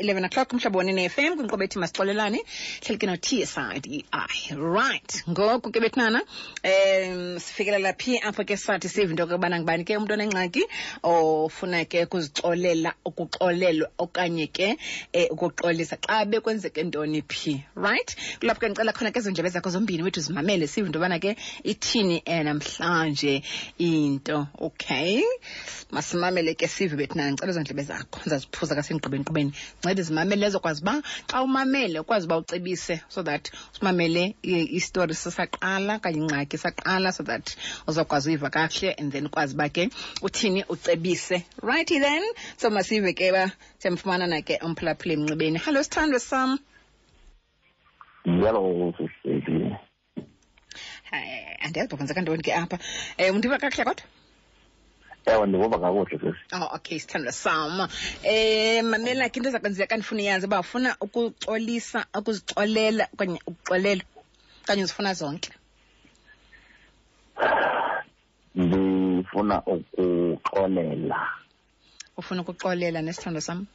11 o'clock umhlobo wonene FM kwinkqubo ethi masixolelane hleli ke no-tsidi right. Ngoku ke bethinana um sifikelela phi apho ke sathi sive into yokubana ngubani ke umntu onengxaki ofuna ke ukuzixolela ukuxolelwa okanye ke um ukuxolisa xa bekwenzeke ntoni phi. Right? Kulapho ke ndicela khona ke ezo zakho zombini wethu zimamele sive into yobana ke ithini um namhlanje into. Okay? Masimamele ke sive bethinana ndicela ezo ndlebe zakho. Ndizaziphuza kasengqibeni nkqubeni ncede zimamele ezokwazi uba xa umamele ukwazi uba ucebise so that usimamele istori sisaqala okanye ingxaki saqala so that uzokwazi uyiva kakuhle and then ukwazi uba ke uthini ucebise. Righty then. So masive ke ba siyamfumana na ke umphulaphula emnxibeni hallo sithandwe sam. Yalo andiyazi uba kwenzeka ntoni ke apha. Um undiva kakuhle kodwa Ewe ndivuva kakuhle sesi Oh, okay, sithandwa sam. Eh mamela ke into eza kandifuna ndifuna iyazi uba ufuna ukuxolisa, ukuzixolela okanye ukuxolela okanye uzifuna zonke. Ndifuna ukuxolela. Ufuna ukuxolela nesithando sam?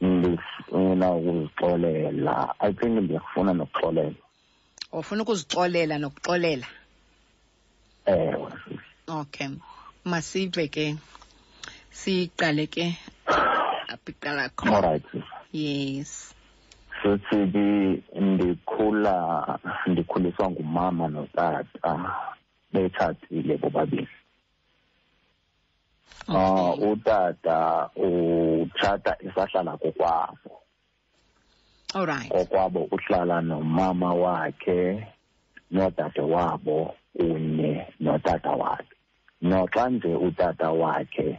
Ndifuna ukuzixolela. I think ndiyakufuna nokuxolela. Ufuna ukuzixolela nokuxolela. Ewe. Okay. Masive ke. Siqale ke apiqala khona. Alright sisi. Yes. Sisi ndikhula ndikhuliswa ngumama notata betshatile bobabili. Ah Okay. utata utshata esahlala kokwabo. All right. kokwabo uhlala nomama wakhe nodade wabo kunye notata wakhe noxa nje utata wakhe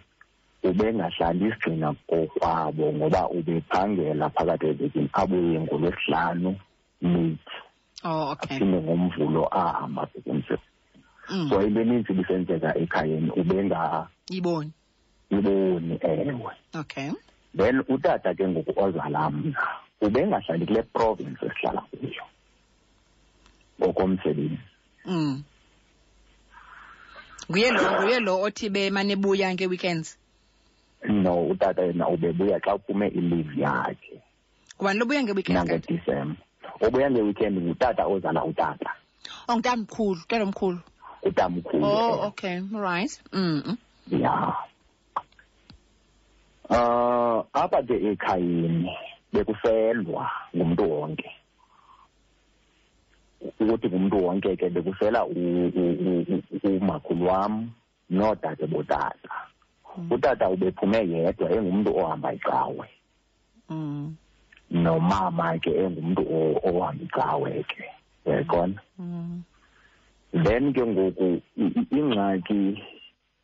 ubengahlali isigcina kokwabo ngoba ubephangela phakathi evekini abuye ngolwesihlanu late Oh, okay. aphinde ngomvulo ahamba sekumsebenzi Mm. so into eninzi ibisenzeka ekhayeni ubengayiboni Iboni. ewe Okay. then utata ke ngoku ozala mna ubengahlali kule province esihlala kuyo ngokomsebenzi Mm. Nguye lo, nguye lo othi bemane buya nge-weekends. no utata yena ubebuya xa uphume i-leave yakhe Kubani lo buya nge-weekends kanti? nangodisemba obuya ngeweekend ngutata ozala utata Oh, ntamkhulu, tatomkhulu. utamkhulu Oh, ewe. okay. Right. Mm. -mm. ya uh apha ke ekhayeni bekuselwa ngumntu wonke ukuthi ngumntu wonke ke bekusela u- u- u- u- umakhulu wam noodade botata utata ubephume yedwa engumntu ohamba icawe Mm. nomama ke engumntu o- ohamba icawe ke uyayibona Mm. then ke ngoku i- i- ingxaki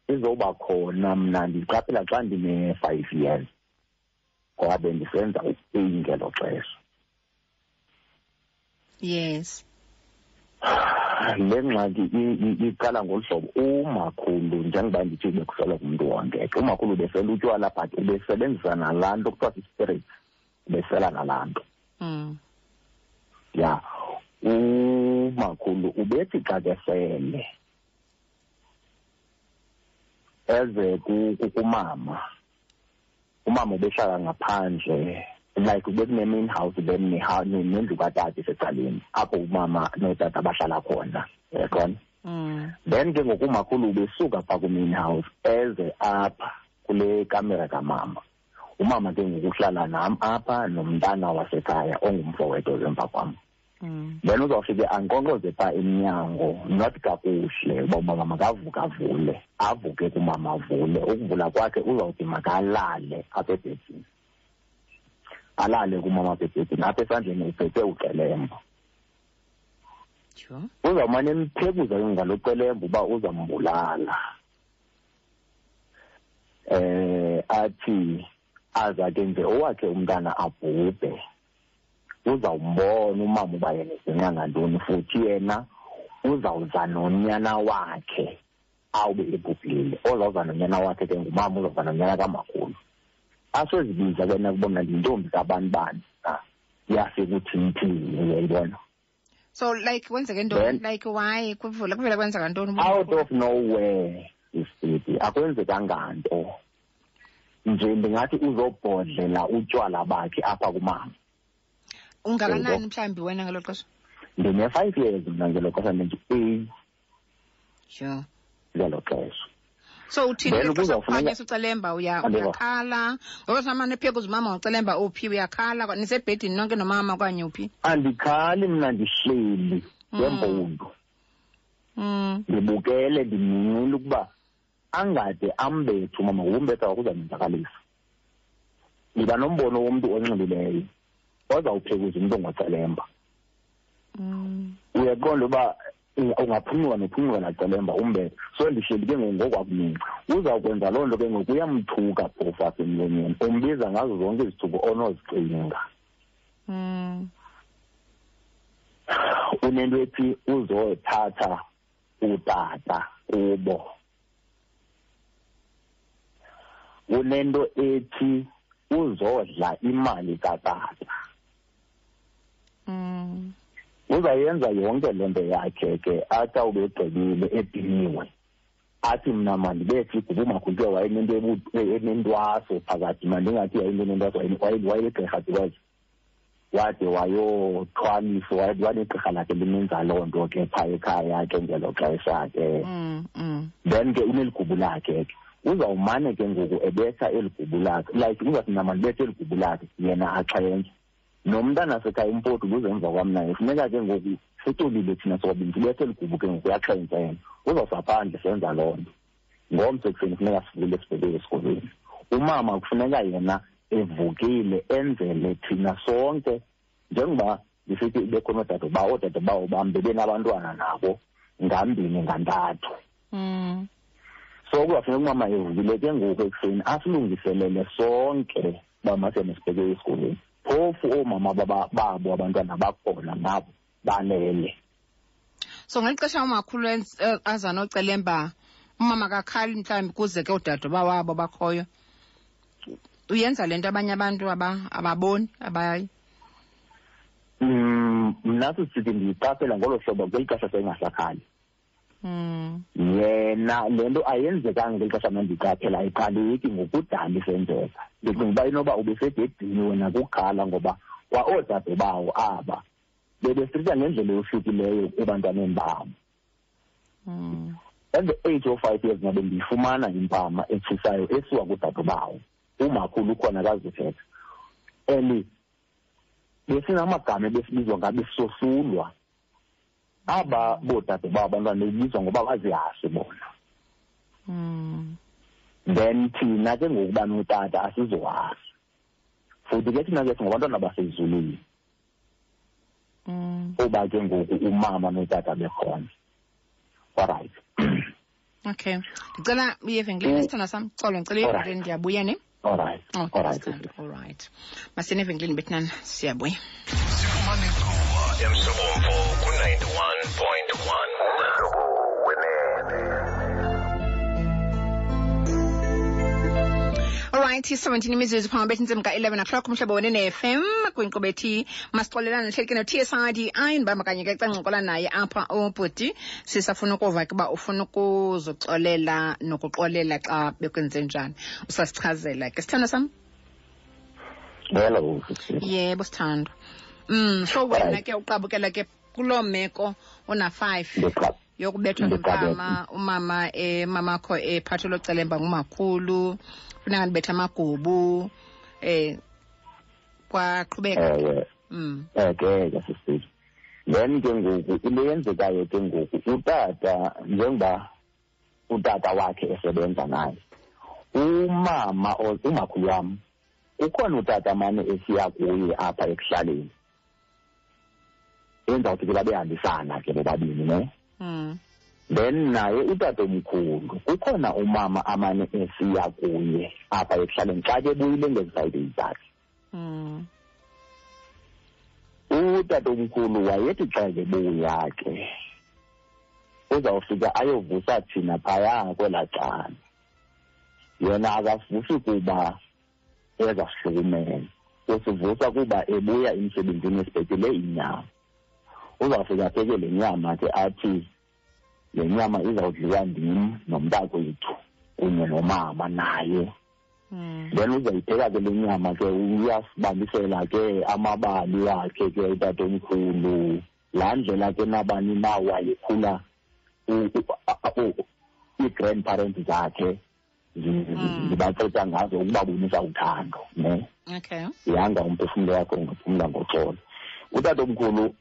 izoba khona mna ndiqaphela xa ndine-five years ngoba bendisenza upeying ngelo xesha Yes. Le ngxaki i- i- iqala ngolu hlobo umakhulu njengoba ndithi bekuselwa ngumntu wonke ke umakhulu ubesela utywala but ubesebenzisa nalaa nto kuthiwa si-spirit ubesela nalaa nto Mm. ya umakhulu ubethi xa kesele eze ku- ku- kumama umama ubehlala ngaphandle like bekune-main house then neha- ne- nendlu katata isecaleni apho umama notata bahlala khona yaqona Mm. then ke ngoku umakhulu ubesuka phaa ku-main house eze apha kule kamera kamama umama ke ngoku uhlala nam apha nomntana wasekhaya ongumfowetho zemva kwam Mm. then uzawufike ankqonkqoze phaa emnyango not kakuhle uba umama makavuke avule avuke kumama avule ukuvula kwakhe uzawuthi makalale apha ebhedini alale kumama apha ebhedini apha esandleni uphethe uqelemba Sure. uzawumane emphekuza ke ngalo qelemba uba uzambulala. Eh athi aza ke nje owakhe umntana abhubhe uzawumbona umama uba yena izinqa ngantoni futhi yena uzawuza nonyana wakhe awube ebhubhile. Ozawuza nonyana wakhe ke ngumama uzawuza nonyana kamakhulu. Asezibiza ke nakubona yintombi kabani bani? Ah, yafika uthini uyayibona? So like kwenzeke ntoni? Then- Like why? Kuvula kuvela kwenzeka ntoni? out of nowhere isipiti akwenzekanga nto nje ndingathi uzobhodlela utywala bakhe apha kumama. Ungakanani mhlawumbi wena ngelo xesha? Ndine-five years mna ngelo xesha ndinje-eight sure. ngelo xesha. So uthini Then ngelo xesha kuzawufuneka- kuphanyisa ucelemba uyakhala. Ngoba samane phiya kuzimama ucelemba uphi? Uyakhala. Nisebhedini nonke nomama okanye uphi? Andikhali mna ndihleli. Ngempundu mm. ndibukele ndiminqile ukuba angade ambethe umama ngokumbetha wakuzamenzakalisa ndiba nombono womntu onxilileyo. Ozawuphekuza umntu ongacelemba Mm. uyaqonda uba eh, ungaphunyuka nophunyuka nacelemba umbethe so ndihleli ke ngoku ngokwakunini uzawukwenza loo nto ke ngoku uyamthuka phofu apha emlonyeni umbiza ngazo zonke izithuko onozicinga Mm. unento ethi uzothatha utata kubo unento ethi uzodla imali katata Mm. Uzayenza yonke le nto yakhe ke athi awube egqibile ediniwe athi mna mandibethi igubu makhulu ke wayenento ebu- e- enentwaso phakathi mandingathi yayinto enentwaso waye- wayeligqirha because wade wayothwaliswa waye- wanegqirha lakhe limenza loo nto ke phaa ekhaya ke ngelo xesha ke Mm. Mm. then ke uneligubu lakhe ke uzawumane ke ngoku ebetha eli gubu lakhe like uzathi mna mandibethe eli gubu lakhe yena axhenye nomntana sekhaya umpoti uzenza kwamnaye funeka ke ngoku siculile thina sobabini sibethe eli gubu ke ngoku uyaxhentsha yena uzawusa phandle senza loo nto. Ngomso ekuseni funeka sivule sibheke esikolweni. Umama kufuneka yena evukile enzele thina sonke. Njengoba ndisithi bekhona oodade bawo oodade bawo bam bebenabantwana nabo ngambini ngantathu. Mm. so kuzafuneka umama evukile ke ngoku ekuseni asilungiselele sonke bamasene sibheke esikolweni. Phofu oomama baba- babo abantwana bakhona nabo balele so ngeli xesha umakhulu eh, aza nocelemba umama kakhali mhlawumbi kuze ke udade bawabo bakhoyo. Uyenza le nto abanye abantu ababoni abayi? Mm, mna sisithi ndiyiqaphela ngolo hlobo kweli xesha seyingasakhali Mm. Yena le nto ayenzekanga ngeli xesha mna ndiyiqaphela ayiqaleki ngokudala isenzeka. Ndicinga uba inoba ubesebhedini wena kukhala ngoba kwa oodade bawo aba bebesitya ngendlela eyohlukileyo ebantwaneni babo. Mm. at the age of five years mna bendiyifumana impama etshisayo esuka kudade bawo umakhulu ukhona kazithetha. And besinamagama ebesibizwa ngabe sisosulwa aba boodade babo abantwana bebizwa ngoba bazihashe bona. Mm. then thina ke ngokuba notata asizohasha futhi ke thina ke singabantwana basezulwini. Mm. oba ke ngoku umama notata bekhona. Alright okay. Ndicela uye evenkileni Mm. sithanda sam. Xolo ndicela uye Alright. evenkileni ndiyabuya ne? Alright okay alright sithando. All right. Masiyeni evenkileni bethinana siyabuya. Sifumane kuwa emsobomvu alright 17 imizuzu phambi bethintsimi ka-11 o'clock umhlobo wene ne-fm kwinkqubo ethi masixolelane nihlelike no-tsrdi ayindibamba kanye ke cancokola naye apha ubhuti sisafuna ukuva ke uba ufuna ukuzoxolela nokuxolela xa bekwenze njani. Usasichazela ke. Sithando sam? Yebo sithando. Um so wena ke uqabukela ke kuloo meko una-five yokubethwa ngumama umama eh mamakho ephathelwe celemba ngumakhulu funeka ndibethe amagubu eh kwaqhubeka. Ewe mm. Eh ke sisithi then ke ngoku into eyenzekayo ke ngoku utata njengoba utata wakhe esebenza naye umama umakhulu wam ukhona utata mane esiya kuye apha ekuhlaleni. Enzawuthi ke babehambisana ke bobabini ne? Then naye utatomkhulu ukhona umama amane esiya kuye apha ekuhlaleni xa ke buyile ngezisayidini zakhe. Mm utatomkhulu wayethi xa ebuya ke uzawufika ayovusa thina phaya kwelaa cala. Yena akavusi kuba ezasihlukumela usivusa kuba ebuya emsebenzini esibhekele inyama. Uzawufika apheke le nyama ke athi le nyama izawudliwa ndim nomntakwethu kunye nomama naye Mm. then uzayipheka ke le nyama ke uyasibalisela ke amabali wakhe ke utatomkhulu laa ndlela ke nabani na wayekhula ii-grandparents zakhe zi- zi- Mm. zibacetha ngazo ukubabonisa uthando ne Okay. ihanga umphefumlo wakho ngophumla ngoxolo utatomkhulu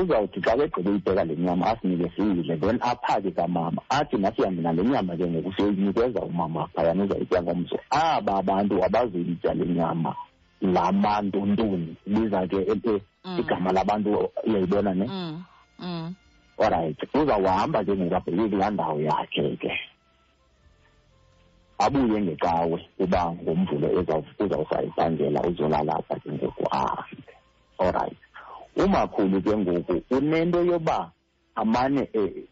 uzawuthi xa begqibe ipheka le nyama asinike siyidle then aphake kamama athi nasihambe nale nyama ke ngoku siyoyinikeza umama phayana uzayitya ngomso aba bantu abazoyitya le nyama laa mantontoni biza ke eh, eh, Mm. igama labantu uyayibona ne Mm. Mm. alright uzawuhamba ke ngoku abheke kulaa ndawo yakhe ke abuye ngecawe uba ngomvulo uzawuf- uzawusayibhangela uzolala apha ke ngoku ahambe alright umakhulu ke ngoku unento yoba amane eh,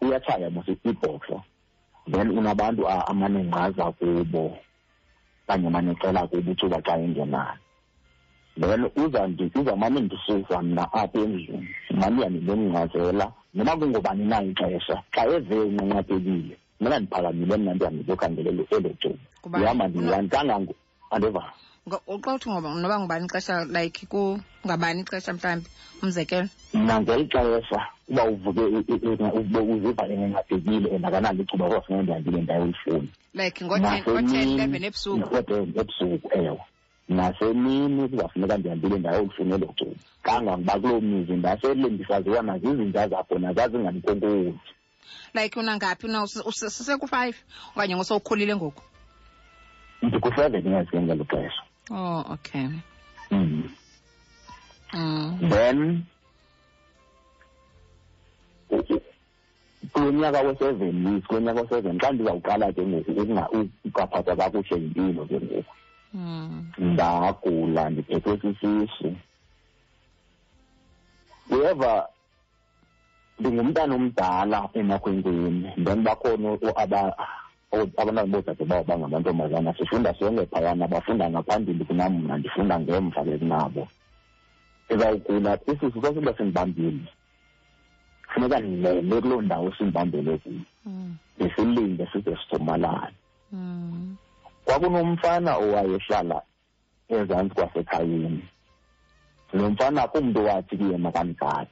uyatshaya mos ibhoxo then unabantu a- amane ngqaza kubo okanye amane ecela kubo uthuba xa engenayo then uzandi uzamane ndisusa mna apha endlini mane yandindemngcazela noba kungobani na ixesha xa eve unqanqathekile mna ndiphakamile mna ndihambe ndiyokhangela elo elo cuba. Kuba- ndihamba ndiyani kangango andiva Ngo- xa uthi ngoba noba ngubani ixesha like ku ngabani ixesha mhlawumbi? Umzekelo. Mna ngeli xesha uba uvuke i- i- i- ube uziva engancedekile and akanalo icuba kwafuneka ndihambile ndayolifuna like ngo-ten ngo-ten eleven ebusuku ngo-ten ebusuku ewe. Nasemini kuzawufuneka ndihambile ndayolifuna elo cuba. Kangangoba kuloo mizi ndasele ndisaziwa nazizinja zakhona zazinganikonkoli like unangaphi una? Use- use- sisekufive okanye ngosowukhulile ngoku? Ndiku-seven years ke ngelo xesha. Oh okay Mm. mm. then u- u- kulo nyaka we-seven years kulo nyaka we-seven xa ndizawuqala ke ngoku ukunga- ukungaphathwa kakuhle yimpilo ke ngoku Mm. ndagula ndiphethwe sisisu uyeva ndingumntana omdala emakhwenkweni then bakhona abantwana boodade babo bangamantombazana sifunda sonke phayana bafunda ngaphambili kunam mna ndifunda ngemva ke kunabo. Ndizawugula isisu sasiba sindibambile funeka ndilele kuloo ndawo sindibambele kuyo. Mm. ndisilinde size sithomalale. Mm. kwakunomfana owayehlala ezantsi kwasekhayeni. Lo mfana kumntu wathi kuye makamgadi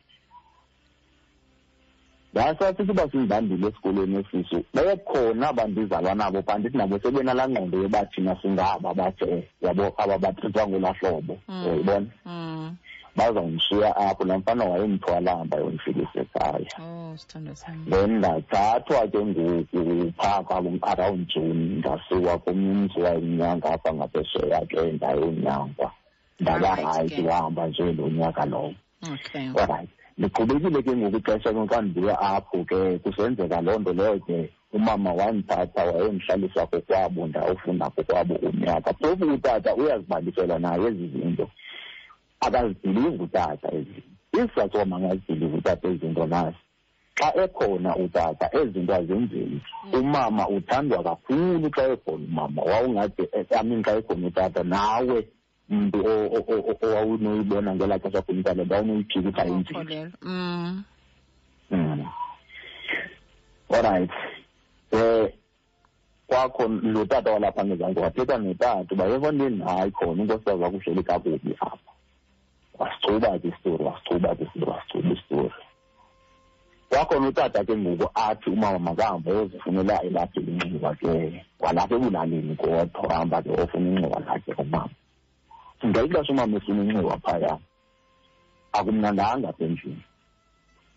ndasasithi uba sindibambile esikolweni esiso bekhona bandizalwa nabo bandithi nabo sebenalaa ngqondo yoba thina singaba bathe yabo aba batrithwa ngolaa hlobo. Mm. uyayibona Mm. bazawundishiya apho laa mfana wayemthwalamba yondifikisa ekhaya. Oh sithando sam then ndathathwa ke ngoku phaa around june ndasiwa kumzi wayenyanga apha ngaphesheya ke ndayonyangwa ndaba Alright, rayithi ke. wahamba nje lo nyaka lowo. Okay. Alright ndiqhubekile ke ngoku ixesha ndibuya apho ke kusenzeka loo nto leyo ke umama wandithatha wayendihlalisa kokwabo ndayofunda kokwabo unyaka. Phofu utata uyazibalisela naye ezi zinto. Akazidilivi utata ezi isizathu wama angazidilivi utata ezi zinto nasi xa ekhona utata ezi zinto azenzeki umama uthandwa kakhulu xa ekhona umama. Wawungade amin xa ekhona utata nawe mntu owawunoyibona ngelaa xesha awunoyiphika xa inzima ukholelwa mm. Mm. Eh kwakho lo tata walapha ngezantsi wathetha notata uba yevondini hayi khona unkosikazi wakuhleli kakubi apha. Wasichuba ke isitori wasichuba ke isitori wasichuba isitori. Kwakhona utata ke ngoku athi umama makahambe ayozifunela elakhe inxiwa ke kwalapha ebulalini kodwa hamba ke ofuna inxiwa lakhe umama ngeli xesha umama efuna inxiwa phaya akumnandanga apha endlini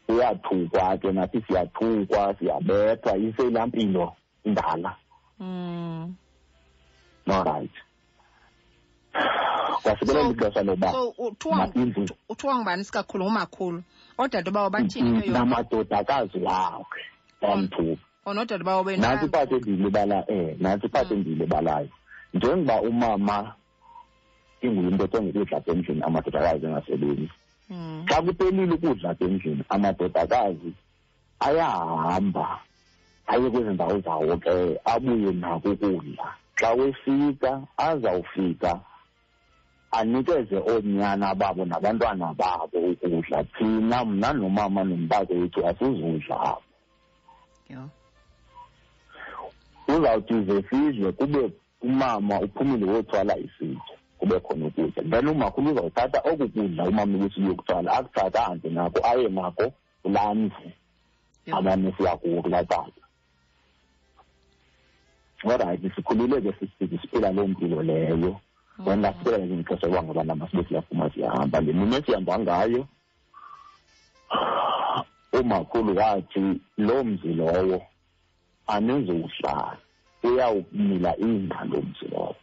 uyathukwa ke nathi siyathukwa siyabethwa iseyilaa mpilo indala mm alright kwasikelela So- ixesha loba so uthiwa indlu uthiwa ngubani sikakhulu? Umakhulu. Oodade bawo bathini into yonke namadodakazi wakhe bamthuka. Oonodade bawo nantsi bena iphathi endiyilibala eh nantsi iphathi endiyilibalayo njengoba umama inguyinto ongekudla apha endlini amadodakazi engasebenzi Mm. xa kuphelile ukudla apha endlini amadodakazi ayahamba aye kwezi ndawo zawo ke abuye nako ukudla. Xa wefika azawufika anikeze oonyana babo nabantwana babo ukudla. Thina mna nomama nombako wethu asizudla apho Yho. kuzawuthi ze sidle kube umama uphumile wothwala isitya. Kube khona ukutya then umakhulu uzawuthatha oku kudla umama ukuthi uyokuthwala akuthatha ahambe nako aye nako kulaa mzi Yho. abane siya kuwo kulaa tata orayithi sikhulile ke sisithi siphila loo mpilo leyo. Then lasiphela nje ixesha uba ngabana masibe siyaphuma siyahamba. Le mini esihamba ngayo? Umakhulu wathi loo mzi lowo anizuhlala uyawumila ingca loo mzi lowo.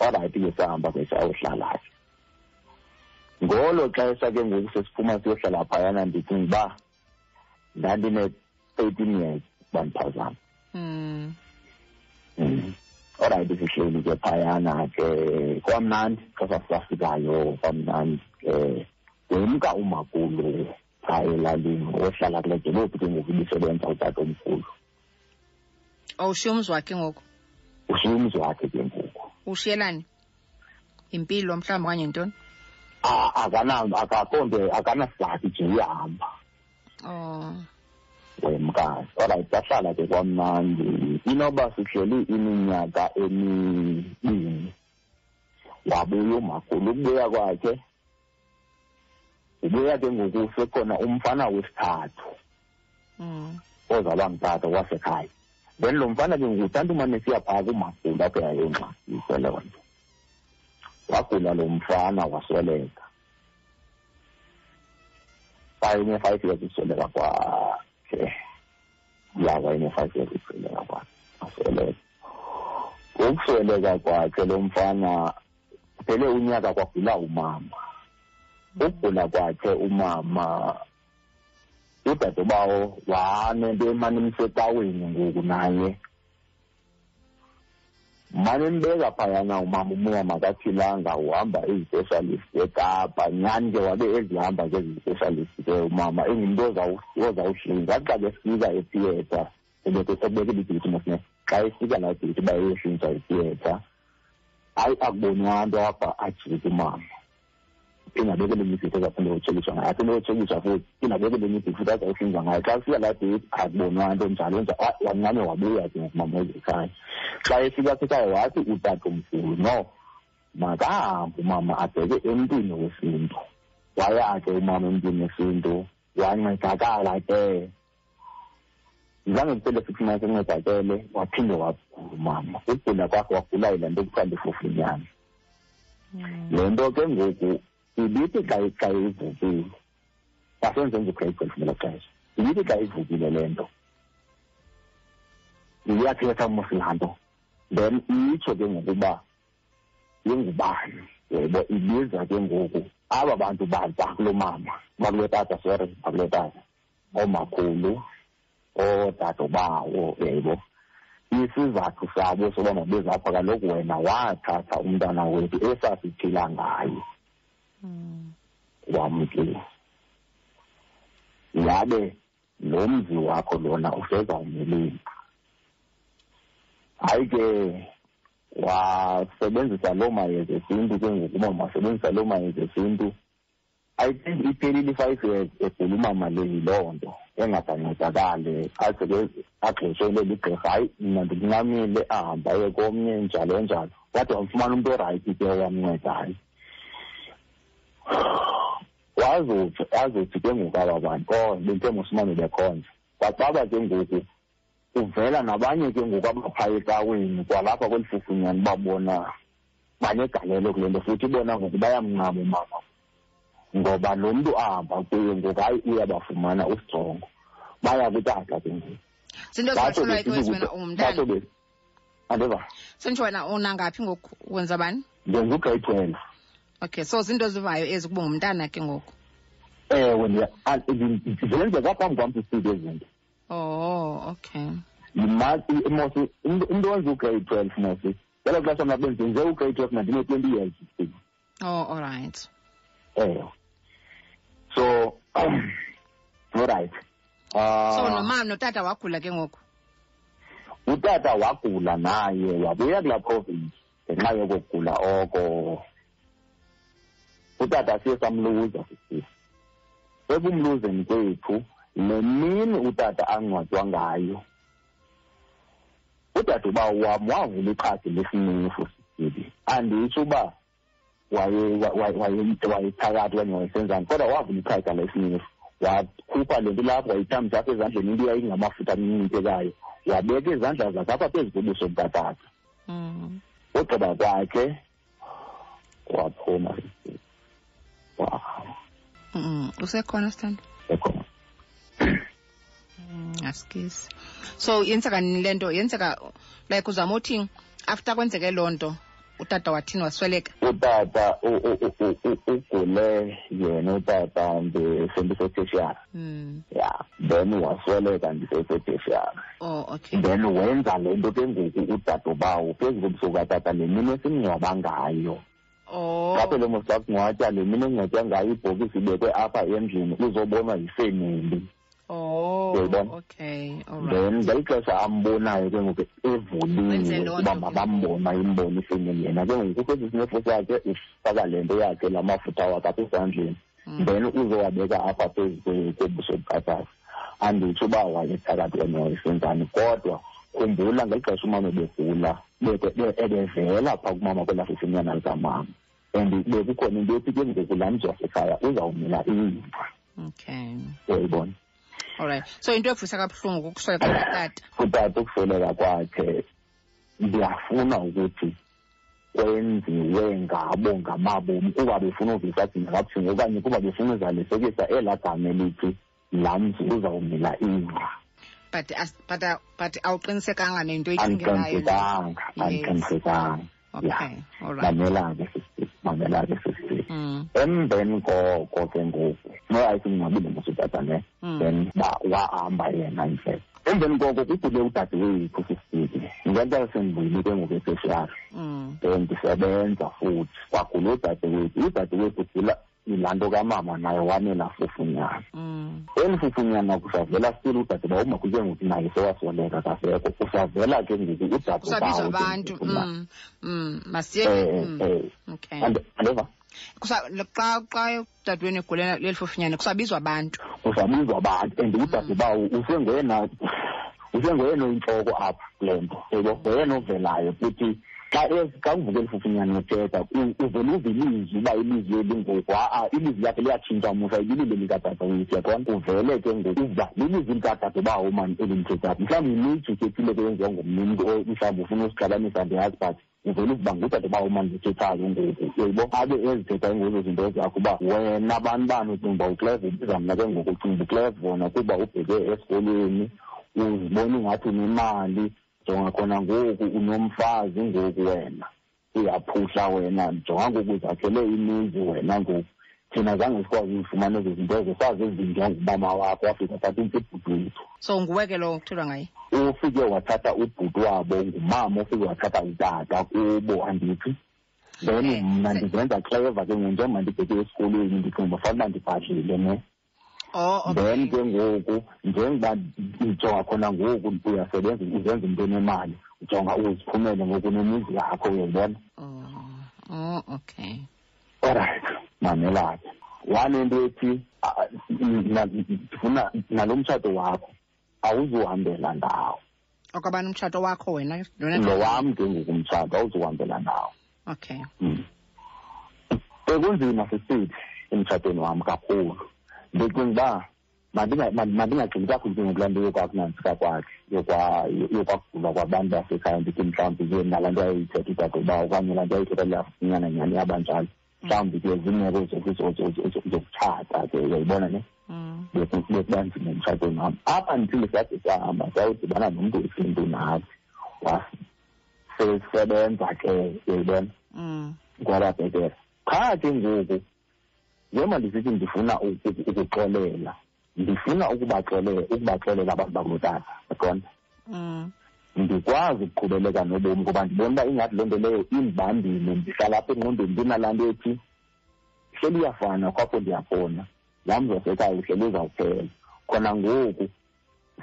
Orayithi ke sahamba ke sayawuhlala ke ngolo xesha ke ngoku sesiphuma siyohlala phayana ndicinga uba ndandine-thirteen years bandiphazama. Mm. Mm. Alright sihleli ke phayana ke kwamnandi xa sasifikayo kwamnandi ke. Wemka umakhulu phaa elalini ohlala kule dolophu ke ngoku ibisebenza utata omkhulu. Awushiye umzi wakhe ngoku? Ushiye umzi wakhe ke ngoku. Ushiyelani impilo mhlawumbi okanye akana akakho nto akanasizathu nje uyahamba oh. Wemkazi alright sahlala ke kwamnandi. Inoba sihleli iminyaka emibini wabuya umakhulu ukubuya kwakhe ubuya ke ngoku sekhona umfana wesithathu. Mm. ozawuba ngutata wasekhaya. Then lo mfana ke ngoku tanto umane siya phaa kumakhulu apho yayongxakise loo nto wagula lo mfana wasweleka. Wayene-five years usweleka kwakhe. Ya wayene-five years usweleka kwakhe wasweleka. Ukusweleka kwakhe lo mfana kuphele unyaka kwagula umama. Ukugula kwakhe umama udadobawo wanento emane imsecaweni ngoku naye. Mane mbeka phayana umama umoya makaphilanga uhamba ezi-specialist ekapa. Nyani ke wabe ezihamba ke ezi-specialist ke umama engumntu ozawu- ozawuhlinza xa befika ethiyetha ebekele ibhithi mosine xa efika laa bhithi uba eyohlinzwa ethiyetha hayi akubonwa nto apha ajike umama ina da gudun nufi ta zafin da wacce yi sona a tun wacce yi safo ina da gudun nufi ta tsarkin zama ka fi ala ta yi a gbono a don tsalon ta wannan ne wa bai ya ke mamman da kai kai fi ga ta wa ta uta ta mu no ma ga ma ma a ta ga in din ne su ndo wa ya a ga ma mun din ne su ndo wa ni ta ga ala ta zange kuphela futhi uma sengedakele waphinde wagulumama ukugula kwakho wagula yila nto kuthiwa lifofunyana le nto ke ngoku ibithi xa xa ivukile asenze nje grade twelve ngelo xesha. Ibithi xa ivukile le nto. Iyathetha mos laa nto then itsho ke ngokuba ingubani yebo ibiza ke ngoku aba bantu bakulo mama bakulo tata sorry bakulo tata. Oomakhulu oodade bawo yebo. Isizathu sabo soba mabeza apha kaloku wena wathatha umntana wethu esasiphila ngaye. Mm. wamkile yabe lo mzi wakho lona usezawumeleni hayi ke wasebenzisa loo mayeza esintu ke ngokuba masebenzisa loo mayeza esintu. I think iphelile i-five years egula umama le yiloo nto engadancedakale aze ke agxeshelwe ligqirha hayi mna ndikuncamile ahambe aye komnye njalo njalo. Kodwa wamfumana umntu orayithi ke owamnceda hayi. Wazothi azothi ke ngoku aba bantu oh benthe mosimane bekhonza kwacaba ke ngoku kuvela nabanye ke ngoku abaphaya ecaweni kwalapha kweli fufunyana babona banegalelo kule nto futhi bona ngoku bayamncama umama. Ngoba lo mntu ahamba kuye ngoku hayi uyabafumana ustrongo baya kutata ke ngoku. Zinto Batsho ezingahlulwayo ke besithi wena kude- ungumntana batsho be- andeva? Senditsho wena unangaphi ngoku wenza bani? Ndenza ugrade twelve okay so zinto ezivayo ezi kuba ngumntana ke ngoku? Ewe ndiya- a- ndi- zenzeka phambi kwam sisike izinto oh okay. Yimathi mosi umntu umntu wenza ugrade twelve mosi ngelo xesha mna benzenze ugrade twelve ndandine-twenty years still oh all right. Ewe. So alright so uh, nomama notata wagula ke ngoku? Utata wagula naye wabuya kulaa province ngenxa yokugula oko. Utata siye samluza sisiwe ekumluzeni kwethu le mini utata angcwatywa ngayo. Udadobawo wam wavula iqhadi lesinifu sisibili anditsho uba waye- wa- wa- waye- wayephakathi okanye wayesenzani kodwa wavula iqhaga lesinifu wakhupha le nto lapho wayithamisa apha ezandleni into yayingamafutha aminyithekayo wabeka izandla zakhe apha phezu kobuso bukatata. Mm. ugqiba kwakhe waphuma wow. Mm. usekhona sithanda ekhona Mm, asikisi so yenzeka nini le nto? Yenzeka like uzama uthi after kwenzeke loo nto utata wathini wasweleka? Utata u- u- u- u- u- ugule yena utata ndisendiseteshara mm. ya then wasweleka ndiseseteshara oh okay. Then wenza le nto ke ngoku udadobawo phezu kobusuku katata le mini esimngcwaba ngayo oh. Apho le mosakungcwatya le mini engcwatywa ngayo ibhokisi ibekwe apha endlini uzobonwa yifemeli oh okay all then ngeli xesha ambonayo ke ngoku nto ke mabambona imbona ifemeli yena ke ngoku kwesi sinefu sakhe ufaka le nto yakhe la mafutha wakhe apha esandleni. Mm. then uzowabeka apha phezu kobuso bukatata. Anditsho uba wayephakathi wena wayesenzani kodwa khumbula ngeli xesha umama ebegula. beke- be- ebevela phaa kumama kwelafefinyana likamama and bekukhona into ethi ke ngoku laa mzi wasekhaya uzawumila ingca okay uyayibona all right so into evuyisa kabuhlungu kukusweleka kukatata utata ukufeleka kwakhe ndiyafuna ukuthi kwenziwe ngabo ngamabomi kuba befuna uvisa thina kabuhlungu okanye kuba befuna uzalisekisa elaa gama elithi laa mzi uzawumila ingca but but uh, but awuqinisekanga nento eyicingelayo andiqinisekanga andiqinisekanga. Mamela ke mamela ke mm. emveni koko ke ngoku no ayithi ngcabile ngosutata ne mm. then wahamba yena nje. Emveni koko kugule udade wethu sisiti ngento esendibuyile ke ngoku mm. then ndisebenza futhi kwagula udade wethu udade wethu ilaa nto kamama naye wanela fufunyana Mm. eli fufunyana kusavela still udadeba umakho ke ngoku naye sewasweleka kasekho kusavela ke ngoku kusabizwa udadobawo abantu. mm. mm. masiye eh mm. eh okay. And andeva? Kusa, xa xa udadewenu egulela leli fufunyane kusabizwa abantu. Uzabuzwa abantu and udadebawo usengoyena usengoyena oyintloko apha kule nto. Yebo ngoyena ovelayo futhi xa ez- xa uvuke lifufunyana uthetha u- uvele uve ilizwi uba ilizwi elingoku a-a ilizwi lakhe liyatshintsha musa ibilile likadadewethu yaqona uvele ke ngoku uva lilizwi likadadebawo mani elimthethayo mhlawumbi imiji kethile ke yenziwa ngomnye umntu o- mhlawumbi ufuna usixabanisa ndiyazi but uvele ukuba ngudadebawo mani ndithethayo ngoku. Uyibo abe ezithethayo ngozo zinto zakho uba wena bani ucinga uba ukleva ubiza mna ke ngoku ucinga uba ukleva wona kuba ubheke esikolweni uzibona ingathi unemali jonga khona ngoku unomfazi ngoku wena. Uyaphuhla wena jonga ngoku uzakhele imizi wena ngoku. Thina zange sikwazi uyifumana ezo zinto ezo saze ezinjwa ngumama wakho wafika thatha umntu ibhuti wethu so nguwe ke lo kuthethwa ngaye? Ufike wathatha ubhuti wabo ngumama ufike wathatha utata kubo andithi? Then Eh, mna se- ndizenza clever ke ngoku njengoba ndibheke esikolweni ndicinga uba fanele uba ndibhadlile ne. Oh okay. Then ke ngoku njengoba ujonga khona ngoku uyasebenza uzenza into enemali ujonga uziphumele ngoku nemizi yakho uyayibona? Oh oh okay. Alright mamela ke wanento ethi ah, na- ndifuna nalo mtshato wakho awuzuhambela ndawo. Okwabani umtshato wakho wena? Lona lo wam ke ngoku umtshato awuzuhambela ndawo. Okay. Mm. bekunzima sisithi emtshatweni wam kakhulu. Ndicinga uba mandinga- mand- mandingagxili kakhulu ke ngokulaa nto yokwakunantsika kwakhe yokwa- yokwakugula kwabantu basekhaya ndithi mhlawumbi ke nalaa nto yayithetha udadeuba okanye laa nto yayithetha lafunyana nyani yabanjalo mhlawumbi ke ziimeko zoku- zo- zo- zo- zo- zokutshata ke uyayibona ne mm. bekuba nzima emtshatweni wam apha ndithile sade sahamba sayodibana nomntu wesintu nathi wasesebenza ke uyayibona Mm. kwababhetele qha ke ngoku njengoba ndisithi ndifuna u- u- ukuxolela ndifuna ukubaxolela ukubaxolela abantu bakulotata yaqonda Mm. ndikwazi ukuqhubeleka nobomi ngoba ndibona uba ingathi loo nto leyo indibambile ndihlala apha engqondweni ndinalaa nto ethi hleli iyafana kwapho ndiyabona laa mzi wasekhaya uhleli uzawuphela. Khona ngoku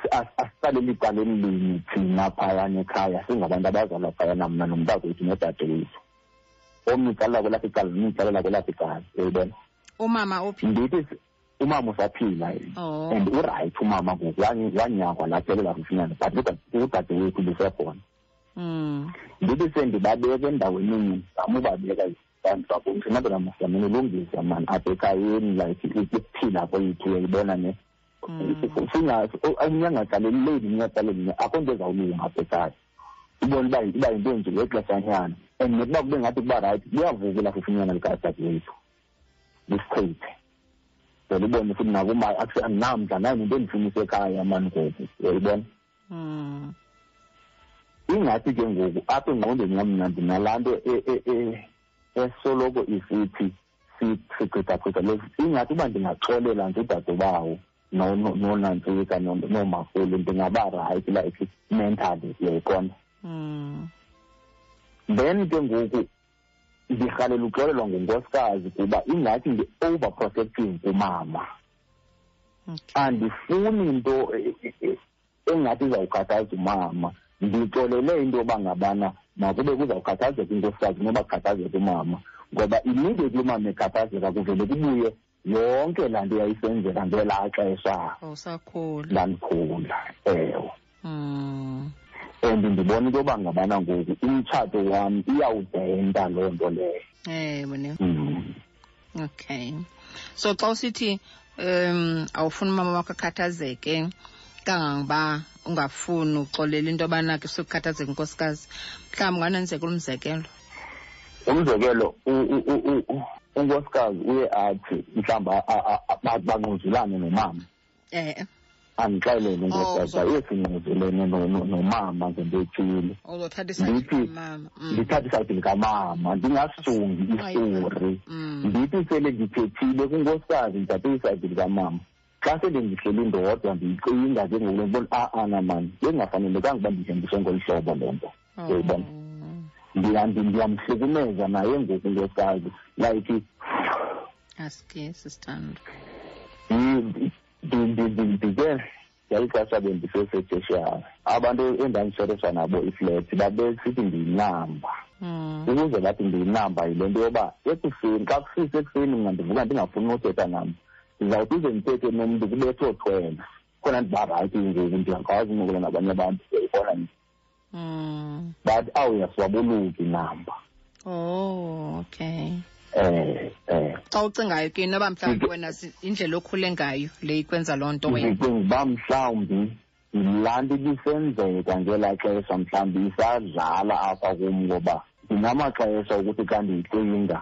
si- as- asiqaleli icaleni linye thina phayana ekhaya singabantu abazalwa phayana mna nomntakwethu nodade wethu omnye uqalela kwelapha icala nomnye uqalela kwelapha icala uyayibona? Umama uphi? Ndithi si- umama usaphila. Yena oh. And urayithi umama ngoku wany- wanyangwa laphelela kufinyana but kodwa udade wethu lisekhona Mm. ndithi sendibabeka endaweni ngizama ubabeka abantu babonke nabona masamane ulungisa mani? Apha ekhayeni like ukuphila kwethu uyayibona ne? Mm. singasinyangagaleli leli nyataleli akho nto ezawulunga apha ekhaya. Ibone uba uba yinto nje yexeshanyana and nokuba kube ngathi kuba rayithi kuyavuka ela fufinyana likadadewethu lisichithe ubone futhi nakuma andinamdla nayo nento endifunisa ekhaya mani ngoku uyayibona Mm. ingathi ke ngoku apha engqondweni yam mna ndinalaa nto e- e- e- esoloko isithi sichithachitha le ingathi uba ndingaxolela nje udadobawo no- no- nonantsika no- noomakhulu ndingaba rayithi like mentally uyayiqonda Mm. then ke ngoku ndirhalela uxolelwa ngunkosikazi kuba ingathi ndi-over protective kumama Okay. andifuni into e- e- e- engathi izawukhathaza umama ndixolele into yoba ngabana makube kuzawukhathazeka inkosikazi noba kukhathazeka umama ngoba immediately umama ekhathazeka kuvele kubuye yonke laa nto yayisenzeka ngelaa xesha Awusakhula. ndandikhula ewe Mm. And ndibona into yoba ngabana ngoku umtshato wam iyawudenta loo nto leyo Ewe ne. Mm. Okay. So xa usithi um awufuni umama wakho akhathazeke kangangoba ungafuni uxolela into yobana ke sukhathazeka inkosikazi mhlawumbi unganenzeka umzekelo umzekelo u- u- u- u- u- unkosikazi uye athi mhlawumbi a- a- a- ba- bangquzulane nomama eh andixelele unkosikazi Oh, uba uye singquzulene no- no- nomama ngento ethile uzothatha isayidi Ndithi- mama ndithatha isayidi likamama ndingasongi istori Mm. ndithi sele ndithethile kunkosikazi ndithathe isayidi likamama. Xa sele ndihleli ndodwa ndiyicinga ke ngoku ndibona a-ana mani bekungafanelekanga uba ndithembiswe ngolu hlobo le nto. Uyayibona Ndiya- ndi- ndiyamhlukumeza naye ngoku nkosikazi like aske sistando ndi- ndi- ndi- ndi- ndike ngexesha bendisesetsheshara abantu endandisheresha nabo iflet babesithi ndiyinamba Mm. ukuze bathi ndiyinamba yile nto yoba ekuseni xa kusise ekuseni mna ndivuka ndingafuni nothetha nam ndizawuthi uze ndithethe nomntu kubethe othwena khona ndiba rayithi ngoku ndiyakwazi uncokola nabanye abantu uyayibona ni Mm. but awuyasiwaboluki namba. Oh okay. Eh eh. Xa ucingayo ke noba mhlawumbi wena si- indlela okhule ngayo le ikwenza loo nto wena. Ndicinga uba mhlawumbi yilaa nto ibisenzeka ngelaa xesha mhlawumbi isadlala apha kum ngoba ndinamaxesha ukuthi xa ndiyicinga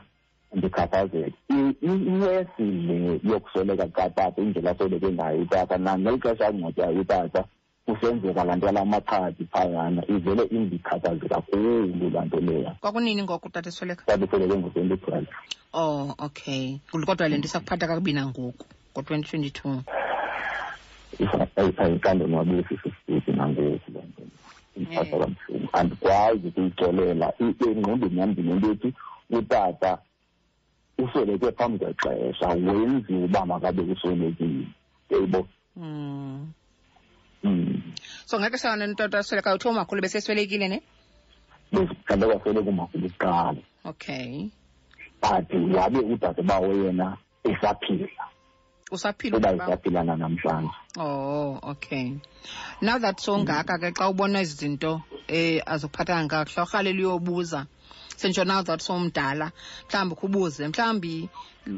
ndikhathazeke. I- i- iyesi le yokusweleka kukatata indlela asweleke ngayo utata nam ngeli xesha angcwatywayo utata? Kusenzeka laa nto yala maqhaji phayana ivele indikhathaze kakhulu laa nto leya. Kwakunini ngoku utata esweleka tatisweleke ngo-twenty twelve. Oh okay. Kodwa le nto isakuphatha kakubi nangoku ngo-twenty twenty-two. Ayikandonwabisi sisiti nangoku loo nto. Imphatha kabuhlungu. Andikwazi ukuyixolela I- engqondweni yam ndinento ethi utata usweleke phambi kwexesha wenziwe uba makabe uswelekile. Eyibo mm. so ngexesha lona ntoto aswelekayo uthiwa umakhulu beseswelekile ne? Kade kwasweleka umakhulu kuqala okay. But wabe udade bawo yena esaphila. Usaphila uba ubaba? esaphilana namhlanje. Oh okay. Now that songaka ke xa ubona izinto zinto eh azokuphathanga kakuhle urhalela uyobuza sentsho now that sowumdala mhlawumbi kubuze mhlawumbi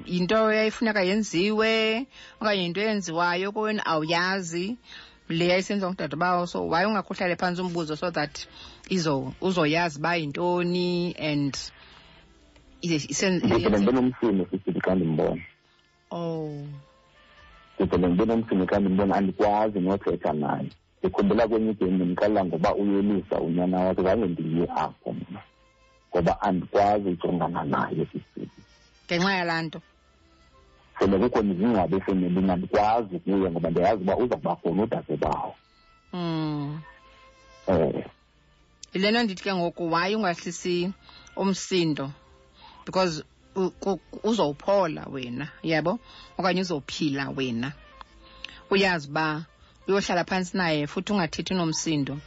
yinto yayifuneka yenziwe okanye yinto eyenziwayo kowena awuyazi le yayisenziwa ngudade bawo so waye ungakhuhlale phantsi umbuzo so that izo uzoyazi uba yintoni and ndivele ndibe nomsini sisithi xa ndimbona. Oh. Ndivele ndibe nomsini xa ndimbona andikwazi nothetha naye. Ndikhumbula kwenye igeni ndimxelela ngoba uyelisa unyana wakhe zange ndiye apho mna. Ngoba andikwazi ujongana naye sisithi ngenxa yalaa nto sele kukho nezingcwabo efemeli andikwazi kuye ngoba ndiyazi uba uza kuba khona udade bawo mm. yile nto ndithi ke ngoku waye ungahlisi umsindo? Because uzowuphola wena yabo? Okanye uzophila wena. Uyazi uba uyohlala phantsi naye futhi ungathethi nomsindo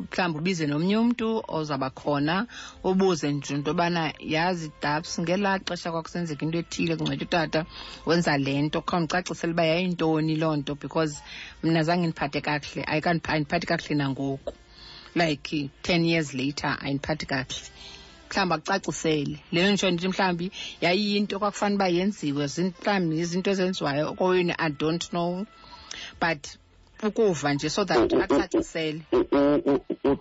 mhlawumbi ubize nomnye umntu ozawuba khona ubuze nje into yobana yazi daps ngelaa xesha kwakusenzeka into ethile kungcwetha utata wenza le nto. Khawundicacisele uba yayintoni loo nto because mna zange ndiphathe kakuhle ayindiphathi kakuhle nangoku. Like ten years later ayindiphathi kakuhle. Mhlawumbi akucacisele. Leyo nditsho ndithi mhlawumbi yayiyinto kwakufanele uba yenziwe mhlawumbi izinto ezenziwayo okoweni i don't know. But ukuva nje so that eh, eh, eh, acacisele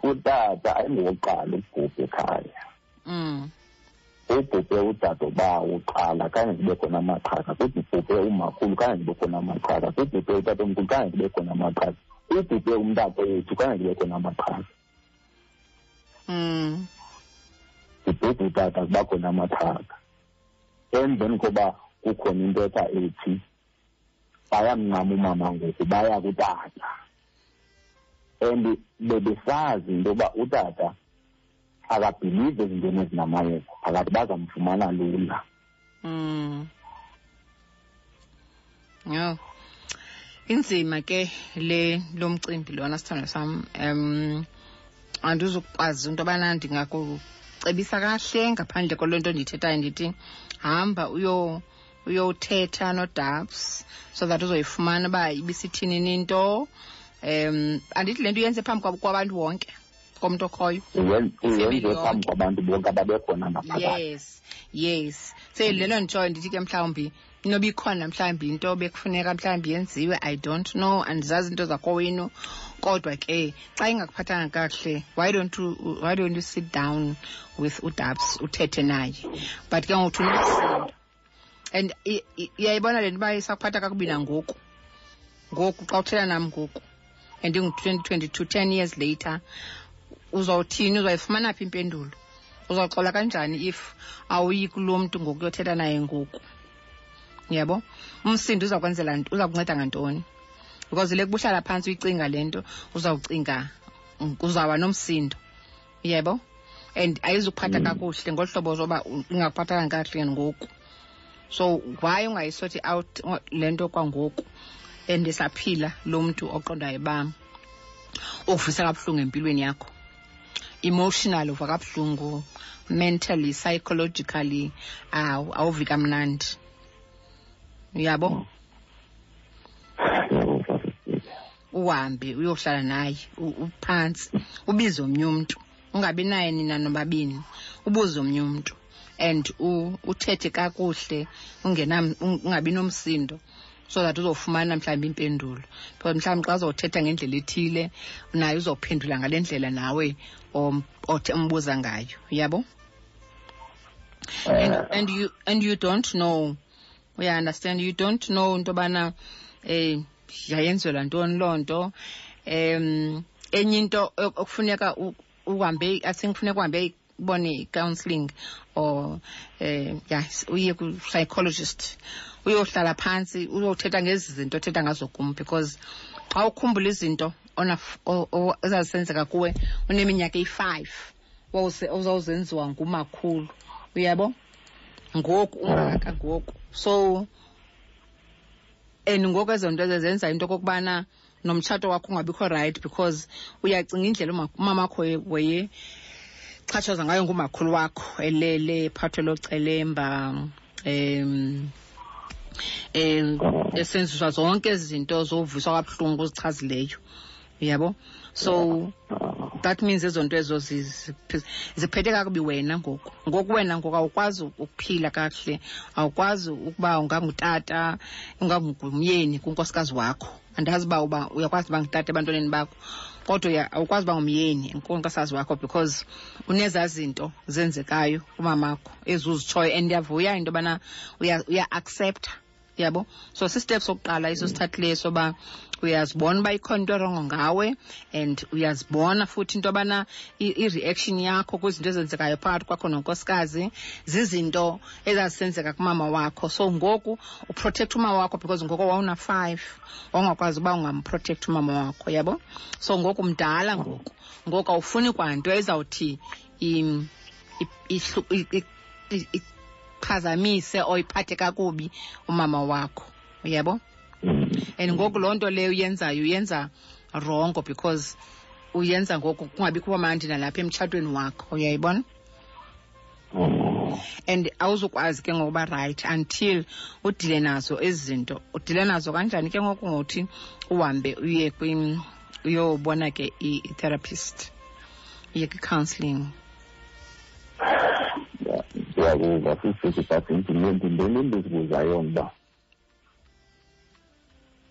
utata ayingowokuqala ubhubhe ekhaya. Um ubhubhe utata uba uqala kanye kube khona amaqhaka kuthi umakhulu kanye zibe khona amaqhaka kuthi ubhubhe utata omkhulu kanye zibe khona amaqhaka ubhubhe umntata wethu kanye zibe khona amaqhaka um mm. ubhubhe utata kuba khona amaqhaka emveni koba kukhona into ethi bayamncama umama ngoku baya kutata and bebesazi into yoba utata akabhilive ezintweni ezinamayeza phakathi bazamfumana lula Mm. Yo. Inzima ke le lomcimbi lona sithando sam. Um andizukwazi into abana ndingakucebisa kahle ngaphandle kolento ndiyithethayo ndithi hamba uyo uyothetha nodabs so that uzoyifumana uba ibisithini ninto. Um andithi le nto uyenze phambi kwabantu wonke komntu okhoyo? Uyen- uyenze phambi kwabantu bonke ababekhona ngaphakathi yes yes. So lelo nditshoyo ndithi ke mhlawumbi inoba ikhona mhlawumbi into bekufuneka mhlawumbi yenziwe i don't know andizazi into zakowenu kodwa ke xa ingakuphathanga kakuhle why don't you, why don't you sit down with udabs uthethe naye? But ke ngokuthi unomsindo and i- i- le nto uba isakuphatha kakubi nangoku. Ngoku xa uthetha nam ngoku and ingu-twenty twenty-two ten years later uzawuthini? Uzawuyifumana phi impendulo? Uzawuxola kanjani if awuyi kulo mntu ngoku uyothetha naye ngoku? Yabo umsindo uzakwenzela uza kunceda ngantoni? Because le kubuhlala phantsi uyicinga le nto uzawucinga uzawuba nomsindo. Yebo? And ayizukuphatha kakuhle ngolu hlobo zoba ingakuphathanga kakuhle ngoku so why ungayisothi out? Uh, le nto kwangoku endisaphila lo mntu oqondayo bam ukuvisa kabuhlungu empilweni yakho. Emotional uva kabuhlungu mentally psychologically awu awuvi kamnandi. Uyabo? Uhambe uyohlala naye uphantsi ubize omnye umntu. Ungabi naye nina nobabini ubuze omnye umntu and uthethe kakuhle ungabi nomsindo so that uzofumana mhlawumbi impendulo. Because mhlawumbi xa uzothetha ngendlela ethile naye uzophendula ngale ndlela nawe om- othe umbuza ngayo yabo and, and you and you don't know uya understand you don't know into yobana eh yayenzelwa ntoni loo nto. Um enye into ok- okufuneka uhambe i think kufuneka uhambe ubone i-counselling or eh ya uye ku-psychologist. Uyohlala phantsi uyothetha ngezi zinto othetha ngazo kum because xa ukhumbula izinto ezazisenzeka kuwe uneminyaka eyi-five uzawuzenziwa ngumakhulu. Uyabo? Ngoku ungaka ngoku. So and ngoku ezo nto zenza into okokubana nomtshato wakho ungabikho right because uyacinga indlela umamakho weye- weye ngayo ngumakhulu wakho elele phathwe locelemba um um esenziswa zonke ezi zinto zoviswa kabuhlungu uzichazileyo yabo so that means ezo nto ezo zi- zi- ziphethe kakubi wena ngoku. Ngoku wena ngoku awukwazi ukuphila kakuhle awukwazi ukuba ungangutata ungangumyeni kunkosikazi wakho. Andazi uba uba uyakwazi uba ngutata ebantwaneni bakho kodwa awukwazi uba ngumyeni kunkosikazi wakho because unezaa zinto zenzekayo kumamakho ezuzitshoyo and ndiyavuya into yobana uya- uya-accepta yabo? So sistep sokuqala iso sithathileyo soba uyazibona uba ikhona into erongo ngawe and uyazibona futhi into yobana i-reaction yakho kwizinto ezenzekayo phakathi kwakho nonkosikazi zizinto ezazisenzeka kumama wakho. So ngoku uprotect umama wakho because ngoko wawuna-five wawungakwazi uba ungamprotekthi umama wakho yabo? So ngoku mdala ngoku. Ngoku awufuni kwanto ezawuthi iphazamise or iphathe kakubi umama wakho uyabo and ngoku loo nto leyo uyenzayo uyenza rongo because uyenza ngoku kungabikho mandi nalapha emtshatweni wakho uyayibona and awuzukwazi ke ngokuba right until udile nazo ezi zinto udile nazo kanjani ke ngoku ngothi uhambe uye uyobona ke i-therapist uye kwi-counselling ndiyakuva sisithi but ndintoni into endizibuzayo mba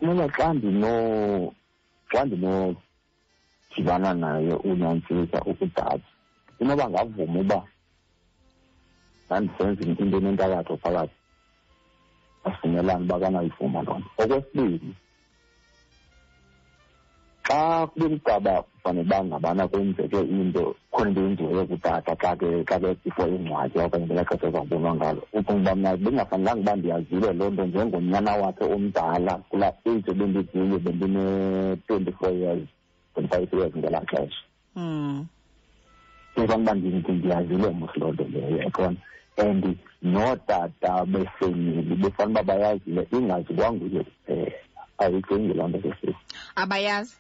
mina xa ndino xa ndinodibana naye unyantsisa ukudada inoba ngavuma uba ndandisenza into enentakatho phakathi asivumelane uba kangayivuma loo nto okwesibili xa kube mcaba fanele uba ngabana kwenzeke into khona into yenziweyo kutata xa ke xa ke before ingcwadi okanye ngela xesha ezawubonwa ngalo. Ucinga uba mna bengafanelanga uba ndiyazile loo nto njengonyana wakhe omdala kulaa age ebendikuyo bendine-twenty four years twenty-five years ngelaa xesha. Mm. kufanele uba ndiyazile mos loo nto leyo ekhona and nootata befemeli befanele uba bayazile ingazi kwanguye kuphela ayicingi loo nto sesithi abayazi.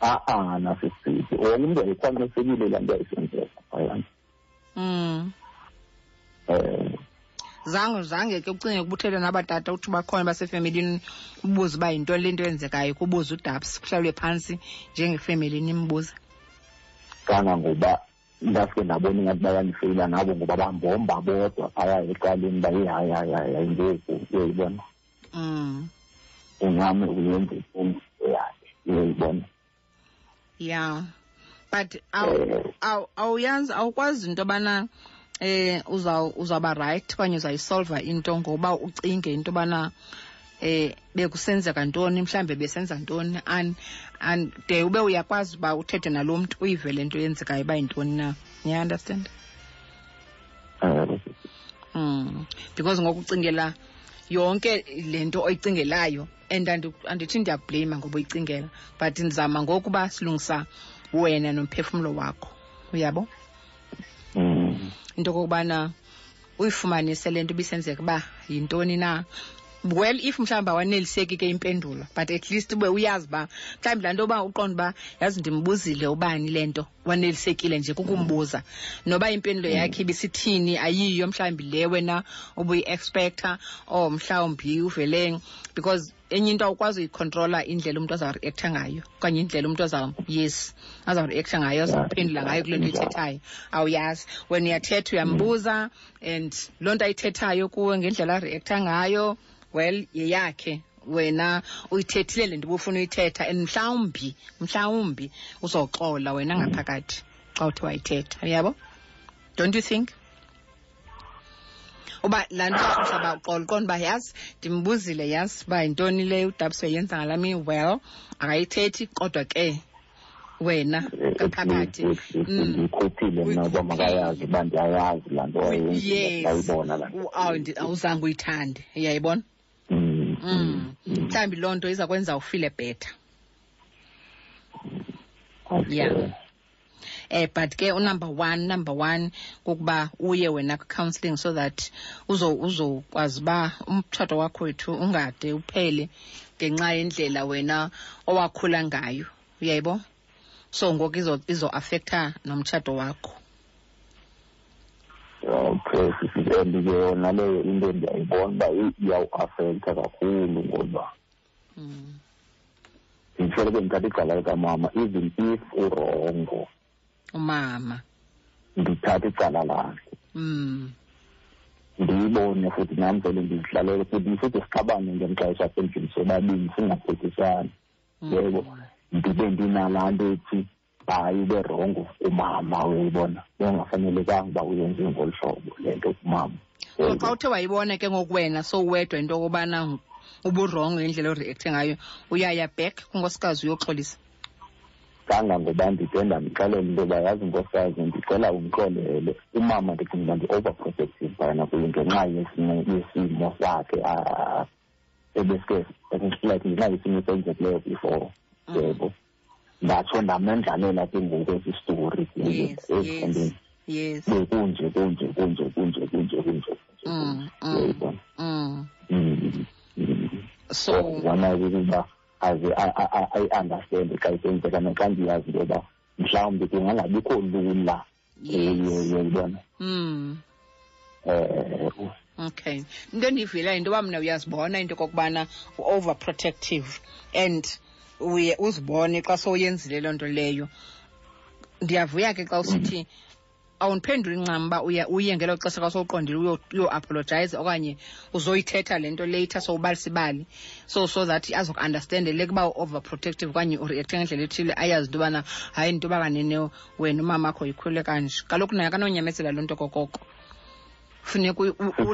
A-a nasisithi wonke umntu ayiqwanisekile laa nto ayisenzeka phayana um zange zange ke ucinge ukuba uthethe nabatata uthi bakhona basefemelini ubuze uba yintoni le nto yenzekayo kubuze udaps kuhlalwe phantsi njengefemelini imbuza kangangoba ndasuke ndabona ingathi bayandifeyila nabo ngoba bambomba bodwa phaya ecaleni uba yeyi hayi hayi hayi hayi ngoku uyayibona? Um ungame uyenze into yakhe uyayibona yeah but aw- Eh. aw- awuyazi awukwazi into yobana eh uza uzawuba right okanye uzayisolva into ngoba ucinge into yobana eh bekusenzeka ntoni mhlambe besenza ntoni and and de ube uyakwazi uba uthethe nalo mntu uyive le nto yenzekayo uba yintoni na yeah understand um Mm. Because ngokucingela yonke le nto oyicingelayo and andi- andithi ndiyakublame ngoba uyicingela but ndizama ngokuba silungisa wena nomphefumlo wakho. Uyabo? Um into okokubana uyifumanise le nto ibisenzeka uba yintoni na. Well if mhlawumbi awaneliseki ke impendulo but at least ube uyazi uba mhlawumbi laa nto yoba uqonda uba yazi ndimbuzile ubani le nto wanelisekile nje kukumbuza. Noba impendulo yakhe ibisithini ayiyo mhlawumbi le wena ubuyi-expecta or mhlawumbi uvele because enye into awukwazi uyicontrola indlela umntu azawureaktha ngayo okanye indlela umntu aza yes azawureaktha ngayo azawuphendula ngayo kule nto ithethayo awuyazi. Wena uyathetha uyambuza and loo nto ayithethayo kuwe ngendlela areaktha ngayo well yeyakhe wena uyithethile le nto ubufuna uyithetha and mhlawumbi mhlawumbi uzoxola wena ngaphakathi xa uthi wayithetha yabo don't you think? Uba laa nto mhlaba uxola uqonda uba yazi ndimbuzile yazi uba yintoni le udabiswe yenza ngala mini. Well akayithethi kodwa ke wena ngaphakathi Mm. ndiyikhuphile mna uba makayazi uba ndiyayazi laa nto laa awu, awuzange uyithande uyayibona Mm, mm mm, mm. mhlawumbi loo nto iza kwenza ufile better Okay. Yeah. eh but ke unumber one number one kukuba uye wena counseling so that uzo uzokwazi uba umtshato wakho wethu ungade uphele ngenxa yendlela wena owakhula ngayo uyayibo so ngoku izo izo affecta nomtshato wakho okay sisi and ke yona leyo into ndiyayibona uba i- iyawuafektha kakhulu ngoba mm. ndisoloko ndithatha icala likamama even if urongo umama. ndithatha icala lakhe. Mm. ndiyibone futhi nam vele ndizihlalele futhi futhi sixabane ngexesha apha endlini sobabini singaphethisani yebo ndibe ndinalaa nto ethi hayi ube rongo kumama uyayibona bengafanelekanga uba uyenze ngolu hlobo le nto kumama so xa uthe wayibona ke ngoku wena sowedwa into yokubana uburongo ngendlela oreakthe ngayo uyaya back kunkosikazi uyoxolisa kangangoba ndide ndamxelela into yoba yazi nkosikazi ndicela umxolele umama ndicinga uba ndi-overprotective phana kuyo ngenxa yesimo yesimo sakhe ah, ebeske like ngenxa yesimo esenzekileyo before Mm. yebo ndatsho ndamendlalela ke ngoku esi story yes yes yes bekunje kunje kunje kunje kunje kunje Mm, mm. uyayibona mm. Mm, mm. so zama ukuba aze a- a- a- ayi-understande xa isenzeka naxa ndiyazi into yoba mhlawumbi kungangabikho lula yes uyayibona mm. um okay into endiyivelayo into yoba mna uyazibona into okokubana u-overprotective and uye uzibone xa sowuyenzile loo nto leyo. Ndiyavuya ke xa usithi awundiphenduli ncam uba uya- uye ngelo xesha xa sowuqondile uyo- okanye uzoyithetha le nto later sowubalisibali so so that azokuunderstande leke uba u-overprotective okanye ureacte ngendlela ethile ayazi into yobana hayi into yoba kanene wena umama akho yikhule kanje. Kaloku naye kanonyamezela loo nto kokoko funeka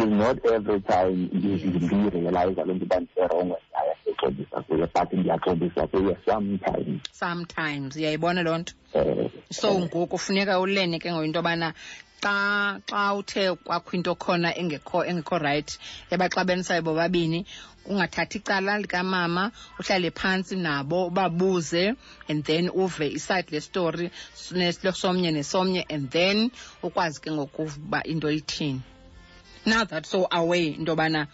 not every time ndiyirealize loo nto uba ndiserongo ndiyaya ndixolisa kuye but ndiyaxolisa kuye sometimes. Sometimes uyayibona loo nto? Um so ngoku funeka ulene ke ngoyinto yobana xa xa uthe kwakho into khona engekho engekho right ebaxabenisayo bobabini ungathathi icala likamama uhlale phantsi nabo ubabuze and then uve iside lestori somnye nesomnye and then ukwazi ke ngokuba into ithini now that so away into yobana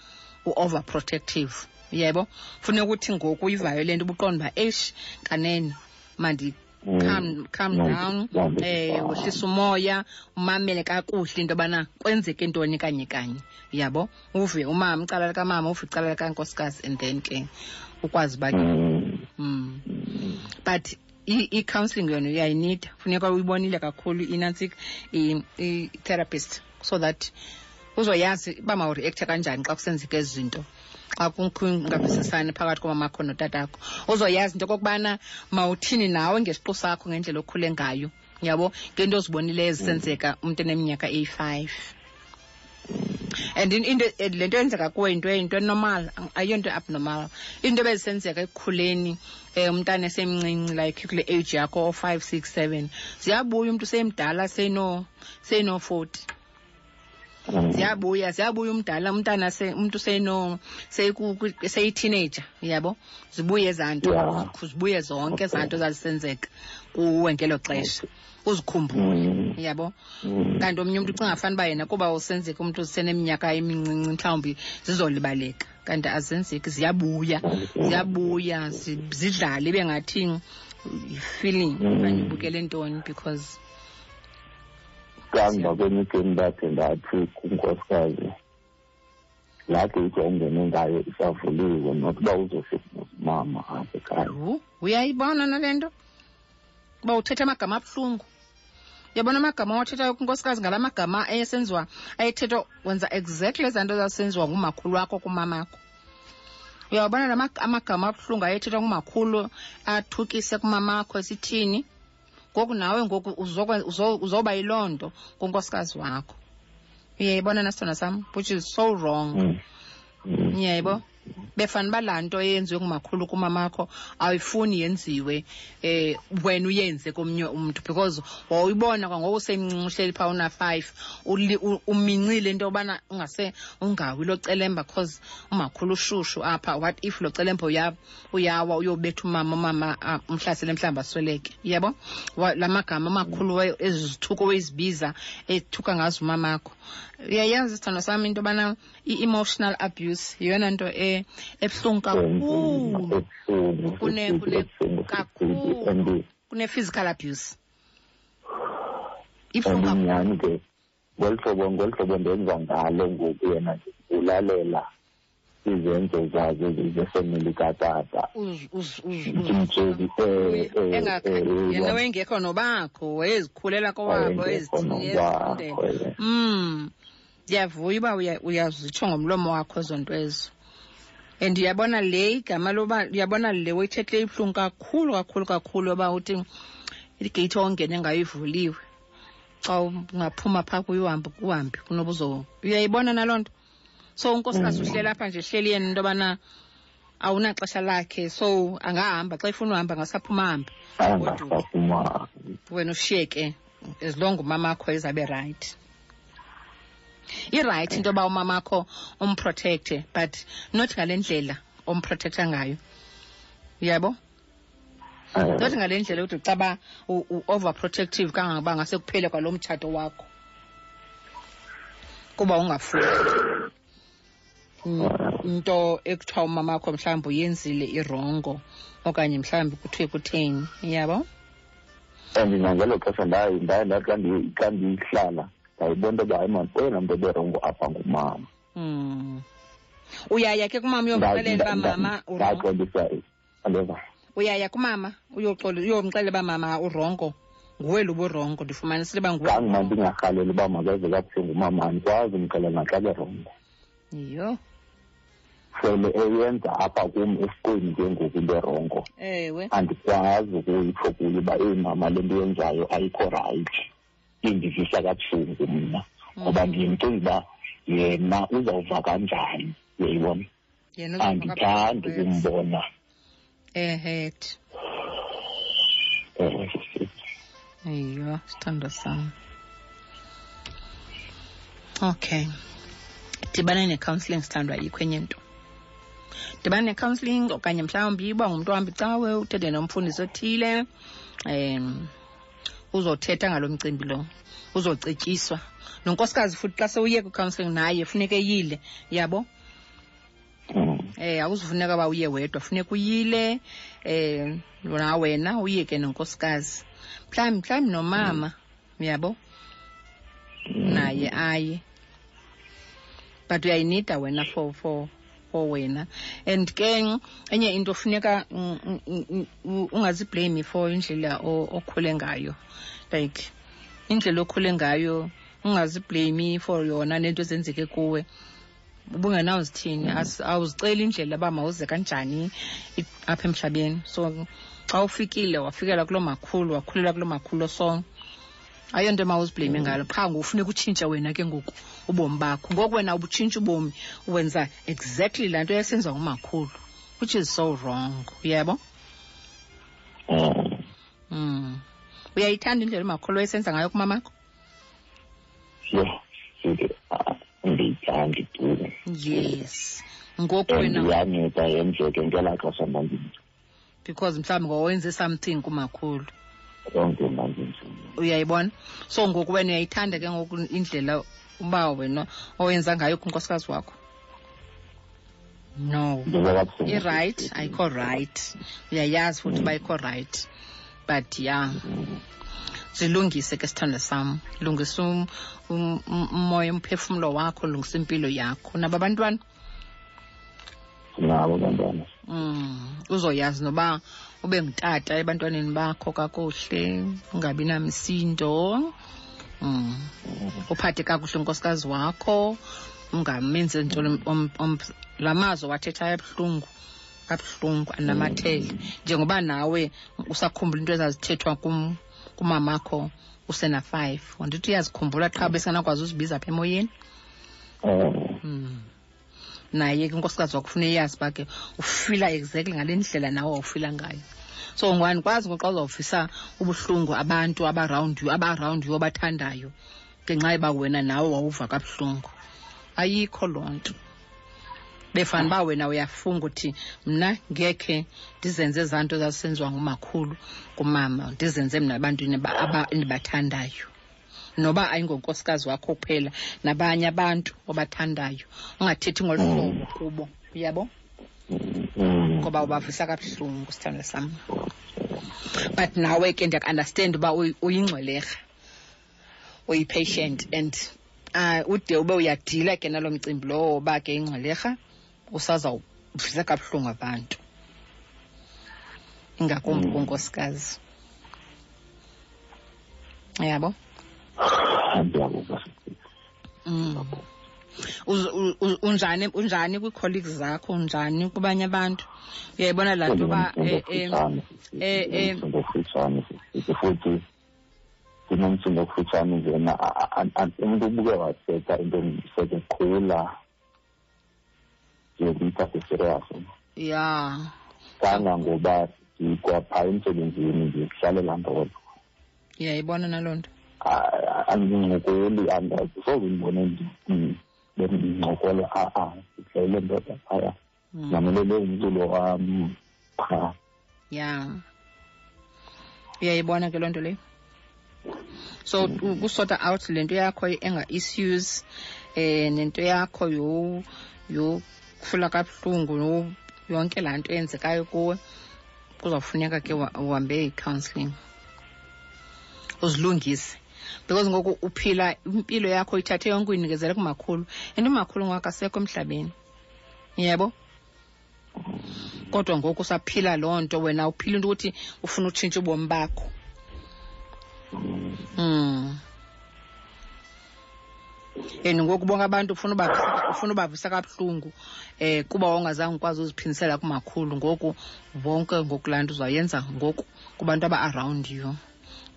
u-overprotective yebo funeka ukuthi ngoku i-violent ubuqonda uba eish kanene mandi calm calm Mm. down Mm. eh uhlisa umoya umamele kakuhle into yobana kwenzeke ntoni kanye kanye yabo uve umama icala likamama uve icala likankosikazi and then ke ukwazi uba ke mm. but i- i-counselling yona uyayinida funeka uyibonile kakhulu inantsik i-therapist so that uzoyazi uba mawureacte kanjani xa kusenzeka ezi zinto. Xa kukho ungavisisani phakathi komamakho notatakho uzoyazi into okokubana mawuthini nawe ngesiqu sakho ngendlela okhule ngayo. Yabo? Ngento ozibonileyo zisenzeka umntu eneminyaka eyi-five. And in- into eh, le nto yenzeka kuwe yinto yinto enormal ayiyonto abnormal. Into ebezisenzeka ekukhuleni um umntana esemncinci like kule age yakho five six seven. Ziyabuya umntu semdala seno seno-forty ziyabuya ziyabuya umdala umntana se umntu seyiku- seyi-teenager yabo? Zibuye ezaa nto Yeah. zibuye zonke ezaa nto zazisenzeka kuwe ngelo xesha. Uzikhumbule yabo? Kanti omnye umntu ucinga fana uba yena kuba usenzeka umntu useneminyaka emincinci mhlawumbi zizolibaleka. Kanti azenzeki ziyabuya ziyabuya zi- zidlale ibe ngathi yifeeling. Okanye ubukele ntoni? Because kamva kwemikeni ndakhe ngathi kunkosikazi. Laa geyithi ongene ngayo isavuliwe nokuba uzofika nomama apha ekhaya. Uyayibona nale nto? Uba uthetha amagama abuhlungu. Uyabona amagama owathethayo kwinkosikazi ngala magama ayesenziwa ayethethwa wenza exactly ezaa nto zasenziwa ngumakhulu wakho kumamakho uyawubona la amagama abuhlungu ayethethwa ngumakhulu athukise kumamakho esithini ngoku nawe ngoku uzoba yiloo nto kunkosikazi wakho uyayibona nasithona sam which is so wrong Mm. Mm. yebo befana uba laa nto eyenziwe ngumakhulu kumamakho awuyifuni yenziwe eh wena uyenze komnye umntu because wawuyibona kwangoku usemncinci uhleli phaa una-five umincile into yobana ungase ungawi lo celemba because umakhulu ushushu apha. What if lo celemba uyawa uyobetha umama umama umhlasele mhlawumbi asweleke yabo la magama amakhulu ezithuko wezibiza ethuka ngazo umamakho uyayazi isithando sam into yobana i-emotional abuse yeyona nto e- ebuhlungu kakhulu. ebuhlungu kune futhi kune ebuhlungu futhi and kakhulu kune-physical abuse. And ibuhlungu kakhulu. inyani ke ngolu hlobo ngolu hlobo ndenza ngalo ngoku yena ndibulalela izenzo zazo zefemeli katata. Uz- uz- uz- uz- ndimtsheli eh, eh, engakha eh, yena eh, wengekho nobakho wayezikhulela kowabo wayengekho ezithini nobakho, ezifundela yeah. mm ndiyavuya uba uya- uyazitsho ngomlomo wakho ezo nto ezo and uyabona le igama loba uyabona le wayithethe ibuhlungu kakhulu kakhulu kakhulu yoba uthi igeyithi ongene ngayo ivuliwe. Xa ungaphuma phaa kuyo uhambe uhambe kunoba uzo uyayibona naloo nto? So unkosikazi uhleli apha nje hleli yena into yobana awunaxesha lakhe so angahamba xa efuna uhamba ngasaphuma angasaphuma. Wena ushiyeke as long umamakho ezabe right. Irayithi into yoba umamakho umprotecte but not ngale ndlela omprotecta ngayo. Yabo not ngale ndlela ukuthi xa ba u-overprotective kangangoba ngase kuphele kwalo mtshato wakho. Kuba ungafuni into ekuthiwa umamakho mhlawumbi uyenzile irongo okanye mhlawumbi kuthiwe kutheni yabo? And nangelo xesha ndaye ndaye xa ndihlala ndayibona into yoba hayi oyena mntu oberongo apha ngumama Mm. uyaya ke kumama uyomxelela uba mama ndaxolisa andeva uyaya kumama uyomxelela uba mama urongo? Nguwe lo urongo ndifumanisile uba nguwe. Ndingarhaleli uba makeze kabuhlungu umama andikwazi umxelela naxa berongo yiyo sele eyenza apha kum esiqweni ke ngoku into erongo. Ewe. Andikwazi ukuyitsho kuyo uba eyi mama le nto yenzayo ayikho rayithi indivisa kabuhlungu mna ngoba ndiye ndicinga uba yena uzawuva kanjani uyayibona andithandi ukumbona ehet eyo sithando sam. Okay. Dibana ne-counselling sithandwa ayikho enye nto. Dibana ne-counseling okanye mhlawumbi uba ngumntu ohamba icawe uthethe nomfundisi othile um uzothetha ngalo mcimbi lo uzocetyiswa. Nonkosikazi futhi xa sewuye kwi-counselling naye funeka eyile yabo? Mm. eh awuzufuneka uba uye wedwa funeka uyile eh na wena uye ke nonkosikazi. Mhlawumbi mhlawumbi nomama yabo? Naye aye. But uyayinida wena for for for wena. And ke enye into funeka mm, mm, mm, mm, ungaziblame for indlela okhule ngayo. Like indlela okhule ngayo ungaziblame for yona nento ezenzeke kuwe. Ubungenawuzithini awuziceli indlela uba mawuze kanjani apha emhlabeni. So xa ufikile wafikela kuloo makhulu wakhulela kuloo makhulu. So ayonto mawuziblame ngalo qha ngokufuneka utshintshe wena ke ngoku ubomi bakho. Ngoku wena ubutshintsha ubomi wenza exactly laa nto yasenziwa ngumakhulu which is so wrong. Uyebo um mm. uyayithanda indlela umakhulu wayesenza ngayo kumamakho? Ah, tu. Yes. Ngoku wena yenzeke ngelaa xesha ndandinje because mhlawumbi ngowenze something kumakhulu. Uyayibona? So ngoku wena uyayithanda ke ngoku indlela uba wena owenza ngayo kunkosikazi wakho? No. Irayithi ayikho right. Uyayazi futhi uba ayikho right. But ya zilungise ke sithanda sam. Lungisa um- um- um- umoya umphefumlo wakho lungisa impilo yakho. Nabo abantwana? Nabo bantwana Mm, uzoyazi noba ube ngutata ebantwaneni bakho kakuhle ungabi namsindo mm. uphathe kakuhle unkosikazi wakho ungamenzi om- la mazwi wathethayo abuhlungu abuhlungu anamathele. Njengoba nawe usakhumbula into ezazithethwa kumamakho usena-five wandithi uyazikhumbula qha besenakwazi uzibiza apha emoyeni? Um Mm. naye ke unkosikazi wakho ufuna eyazi uba ke ufila exactly ngale ndlela nawe wawufila ngayo so ngandikwazi ngoxa uzawufisa ubuhlungu abantu abarawundi abarawundi you obathandayo ngenxa yoba wena nawe wawuva kabuhlungu. Ayikho loo nto. Befana uba wena uyafunga uthi mna ngekhe ndizenze ezaa nto zazisenziwa ngumakhulu kumama ndizenze mna ebantwini endibathandayo noba ayingonkosikazi wakho kuphela nabanye abantu obathandayo ungathethi ngolu hlobo kubo uyabo? Um ngoba ubavisa kabuhlungu sithanda sam but nawe ke ndiyakuunderstand uba uyingcwelerha uyingxwelerha uyi-patient and uh, ude ube uyadila ke nalo mcimbi lowo ba ke ingxwelerha usazawuvisa kabuhlungu abantu. Ingakumbi kunkosikazi. Yabo? Mm. Unjani unjani kwii-colleagues zakho unjani kubanye abantu. Uyayibona laa nto uba eh, eh, eh, eh. futhi ndinomsindo ofutshane njena umntu ubuke wathetha into sekekhula nje ndiyithathe serious ya. Kangangoba ndikwaphaa emsebenzini ndikuhlalela ndodwa. Uyayibona naloo nto. Andincokoli soze ndibone bendincokola a-a ndihlalele ndoda phaya. Mm. namelele umculo wam qha ya. Uyayibona ke loo nto leyo so kusorta kusota out le nto yakho enga-issues eh nento yakho yo yokufula kabuhlungu yonke laa nto eyenzekayo kuwe kuzawufuneka ke uhambe i-counselling uzilungise because ngoku uphila impilo yakho ithathe yonke uyinikezele kumakhulu. And umakhulu ngoku asekho emhlabeni. Yebo? Kodwa ngoku usaphila loo nto wena uphila into ukuthi ufuna utshintsha ubomi bakho. Mm. and ngoku bonke abantu ufuna ubavisa kabuhlungu um kuba wawungazange ukwazi uziphindisela kumakhulu. Ngoku wonke ngoku laa nto uzawuyenza ngoku kubantu aba-around you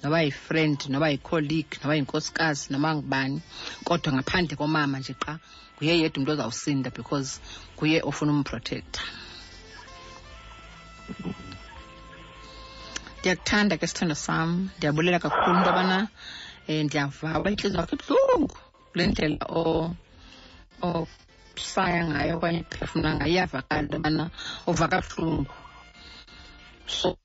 noba yifriend noba yi-colleague noba yinkosikazi noma ngubani. Kodwa ngaphandle komama nje qa nguye yedwa umntu ozawusinda because nguye ofuna umprotektha ndiyakuthanda ke sithando sam. Ndiyabulela kakhulu into yobana um ndiyava uba intliziyo yakho ibuhlungu. Kule ndlela osaya ngayo okanye uphefumla ngayo iyavakala into yobana uva kabuhlungu so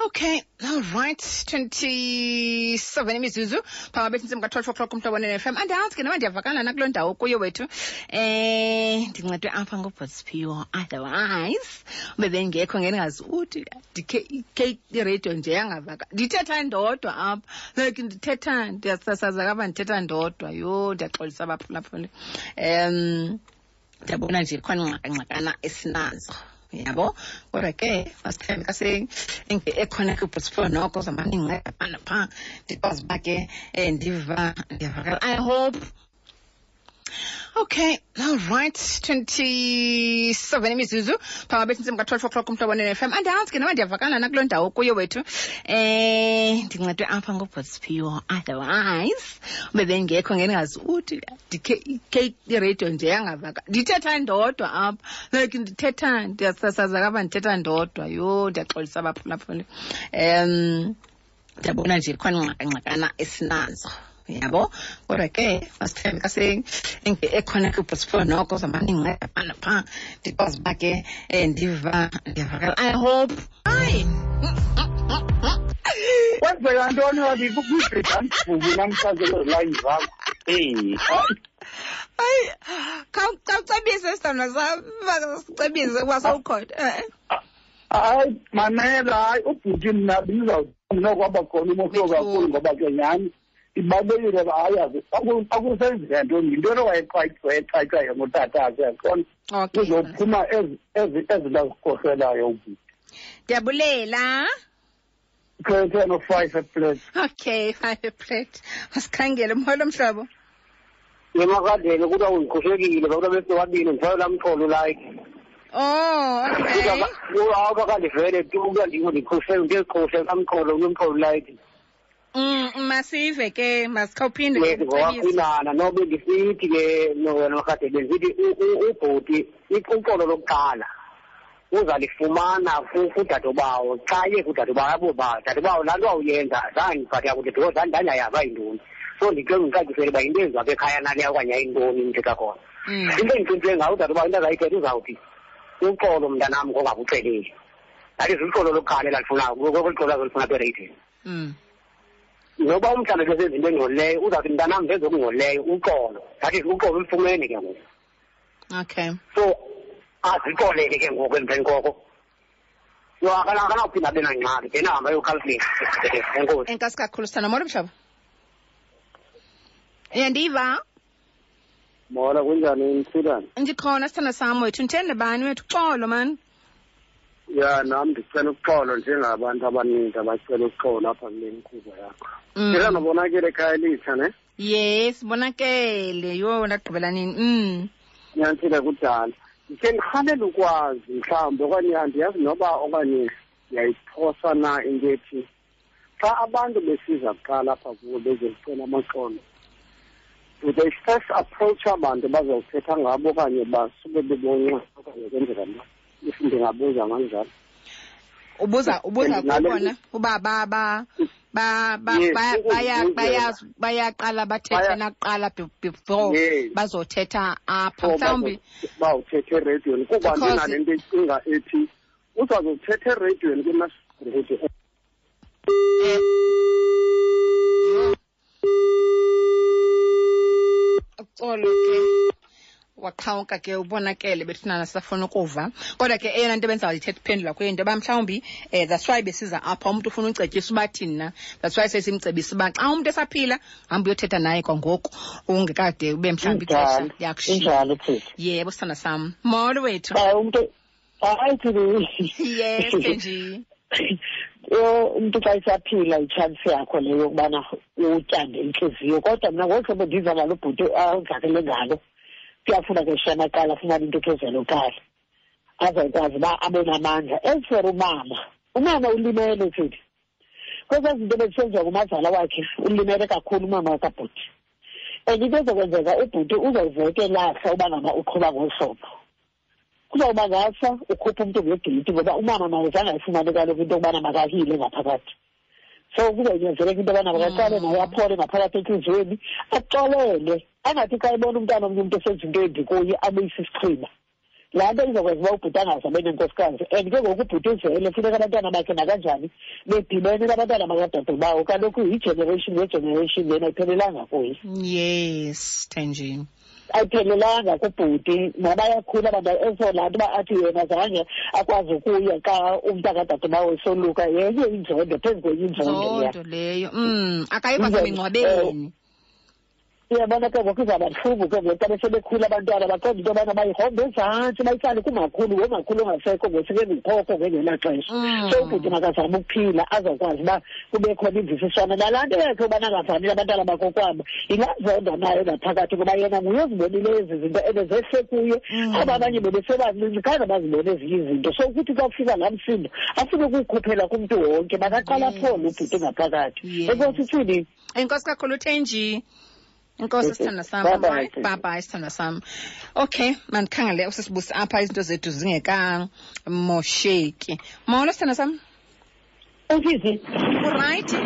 Okay, all right. 27 imizuzu. Phakathi bethi nsimbi ka-12 o'clock umhlobo ne-FM andiyazi ke noba ndiyavakala na kuloo ndawo kuyo wethu. Eh ndincedwe apha ngubhotsphiwo otherwise ube bengekho ngendingazi uthi ndikhe iradio nje yangavakala ndithetha ndodwa apha. Like ndithetha ndiyasasaza kaba ndithetha ndodwa. Yho ndiyaxolisa abaphulaphuli um ndiyabona nje khona ngxakangxakana esinazo. Yabo. Kodwa ke masithembe noko phaa ndikwazi uba ke um ndiva ndiyavakala i hope Okay, all right. 27 imizuzu phakathi bethi nsimbi ka-12 o'clock umhlobo ne-FM andiyazi ke noba ndiyavakala na kuloo ndawo kuyo wethu. Eh ndincedwe apha ngubhotsphiwo otherwise ube bengekho ngendingazi uthi ndikhe iradio nje yangavakala ndithetha ndodwa apha. Like ndithetha ndiyasasaza kaba ndithetha ndodwa. Yho ndiyaxolisa abaphulaphuli. Um ndiyabona nje khona ngxakangxakana esinazo yabo. Kodwa ke masithembe kase ekhona kwibhotsphiwo noko zamane ndinceda phaa naphaa ndikwazi uba ke um ndiva ndiyavakala. I hope. Hayi! Kwenzeka ntoni kwibhedi andivuki namhlanje kwezilayini zakho eyi. Hayi khawucebise sithandwa sam sicebise uba sawukhona. Hayi mamela hayi ubhuti mna bendizawunokwaba khona kakhulu ngoba ke nyhani ibalulekile uba ayazi akusenzeka ntoni? Yintoni wayeqayiqayo ngotatakhe yaqona okay kuzophuma ezi ezi- ezinto azikhohlelayo ubhuti ndiyabulela. Ten of five eplate okay five plate. Wasikhangele mholo mhlobo. Emakadeni kuthi awuzikhuselekile bakulo bese wabini ndifake laa mxholo like oh okay. Awukakade vele tu kuba ndiko ndikhusele ndizikhusele kamxholo unomxholo like Mm, masive ke masikhawuphinde nobe ndisithi ke wena makade bendithi ubhuti uxolo lokuqala. Uzalifumana ku- kudadobawo xa ye kudadobawo yabo ba dadobawo laa nto awuyenza zange ndiphathe yakude because ndandayava yintoni? So ndicenga ndicacisele uba yinto enziwa apha ekhaya naleya okanye ayintoni ndithetha khona Mm. into endiqinileyo ngayo udadobawo into azayithetha uzawuthi uxolo mntanam ngongakuceleli that is uxolo lokuqala elalifunayo kweli xolo azolifuna apha Mm. Noba umhlawumbe besenza into engcolileyo uzawuthi mntanam ndenze okungcolileyo uxolo that is uxolo ulifumene ke ngoku. Okay. so azixolele ke ngoku emveni koko. So akana- akanawuphinda abe nangxaki then ahamba yokhalkuleyita enkosi. Enkosi kakhulu sithanda molo mhlobo. Yandiva? Mona kunjani mthilane ndikhona sithanda sam wethu. Ndithende bani wethu? Xolo man. Ya nam ndicela uxolo njengabantu abaninzi abacela uxolo apha kule nkqubo yakho Mm. nobonakele ekhaya elitsha ne Yes, bonakele. Yho ndagqibela nini? Mm. nyanthile kudala ndikhe ndirhalela ukwazi mhlawumbi okanye andiyazi noba okanye ndiyayiphosa na into ethi xa abantu besiza kuqala apha kuwo bezocela amaxolo do they first approach abantu bazawuthetha ngabo okanye basube bebonxa okanye kwenzeka na if ndingabuza kanjalo Ubuza ubuza Ndinale- kubona uba ba ba ba ba Yes, ba- baya ukuzibuzela. baya bayaqala bathethe Baya- nakuqala be- before Yes. bazothetha apha So mhlawumbi bazo- bawuthetha ereyidweni kuba Because- ndinale nto icinga ethi uzazothetha ereyidweni kwi-radio eh, uxolo ke waqhawuka ke ubonakele bethunana sisafuna ukuva. Kodwa ke eyona nto ebendizawuyithetha uphendula kuyo into yoba mhlawumbi um that's why besiza apha umntu ufuna ucetyisa uba na that's why sesimcebisa uba xa umntu esaphila hamba uyothetha naye kwangoku ungekade ube mhlawumbi ixesha injalo yakushiya yebo sithanda sam. Molo wethu. Umntu hayi thini yes kenji yo umuntu xa isaphila itshansi yakho leyo yokubana utyande intliziyo. Kodwa mna ngohlobo ndiza ndiva ngalo ubhuti awudlakele ngalo kuyafuna ke shanakala afumane into ekhezelokala azawukwazi uba abe namandla. As for umama. Umama ulimele futhi. Kwezaa zinto bezisenziwa ngumazala wakhe ulimele kakhulu umama wakabhuti. And into ezokwenzeka ubhuti uzawuveke lahla uba ngaba uqhuba ngolu hlobo kuzawuba ngasa ukhupha umntu ngegeyiti ngoba umama mawuzange ayifumane kaloku into yokubana makahile ngaphakathi. So kuzawunyanzeleka into yobana makaqale naye aphole ngaphakathi entliziyweni axolele. Angathi xa ebona umntana omnye umntu esenza into embi kuye abuyise isichima laa nto izokwenza uba ubhuti angaze abe nenkosikazi and ke ngoku ubhuti uzele funeka abantwana bakhe nakanjani bedibene nabantwana bakadadobawo kaloku yigeneration ngegeneration lena ayiphelelanga kuye. Yes tenjini ayiphelelanga kubhuti nabayakhula abantu eso laa nto uba athi yena zange akwazi ukuya xa umntu akadadobawo esoluka yenye inzondo phezu kwenye inzondo leya. Zonto leyo. Mm akayiba Inzondo, semingcwabeni iyabona ke ngoku izawuba buhlungu ke ngoku xa besebekhula abantwana baqonda into yobana bayihombe ezantsi bayihlale kumakhulu ngomakhulu ongasekho ngosekenzikhokho ngengelaa xesha Mm. so ubhuti makazame ukuphila azokwazi uba kube khona imvisiswano nalaa nto yakhe ubana angafanele abantwana bakokwabo ingazonda nayo ngaphakathi ngoba yena nguye ozibonile ezi zinto ebezehle kuye Mm. aba abanye bebesebancinci khange bazibone ezinye izinto so ukuthi xa kufika laa msindo afune ukukhuphela kumntu wonke makaqala Yes. aphole ubhuti ngaphakathi Yes. enkosi ithini enkosi kakhulu tenji inkosi Okay. sithanda sam Bye-bye, right Tenji. bye bye sithanda sam okay mandikhangele usisibusi apha izinto zethu zingekamosheki molo sithanda sam Usisi, urayithi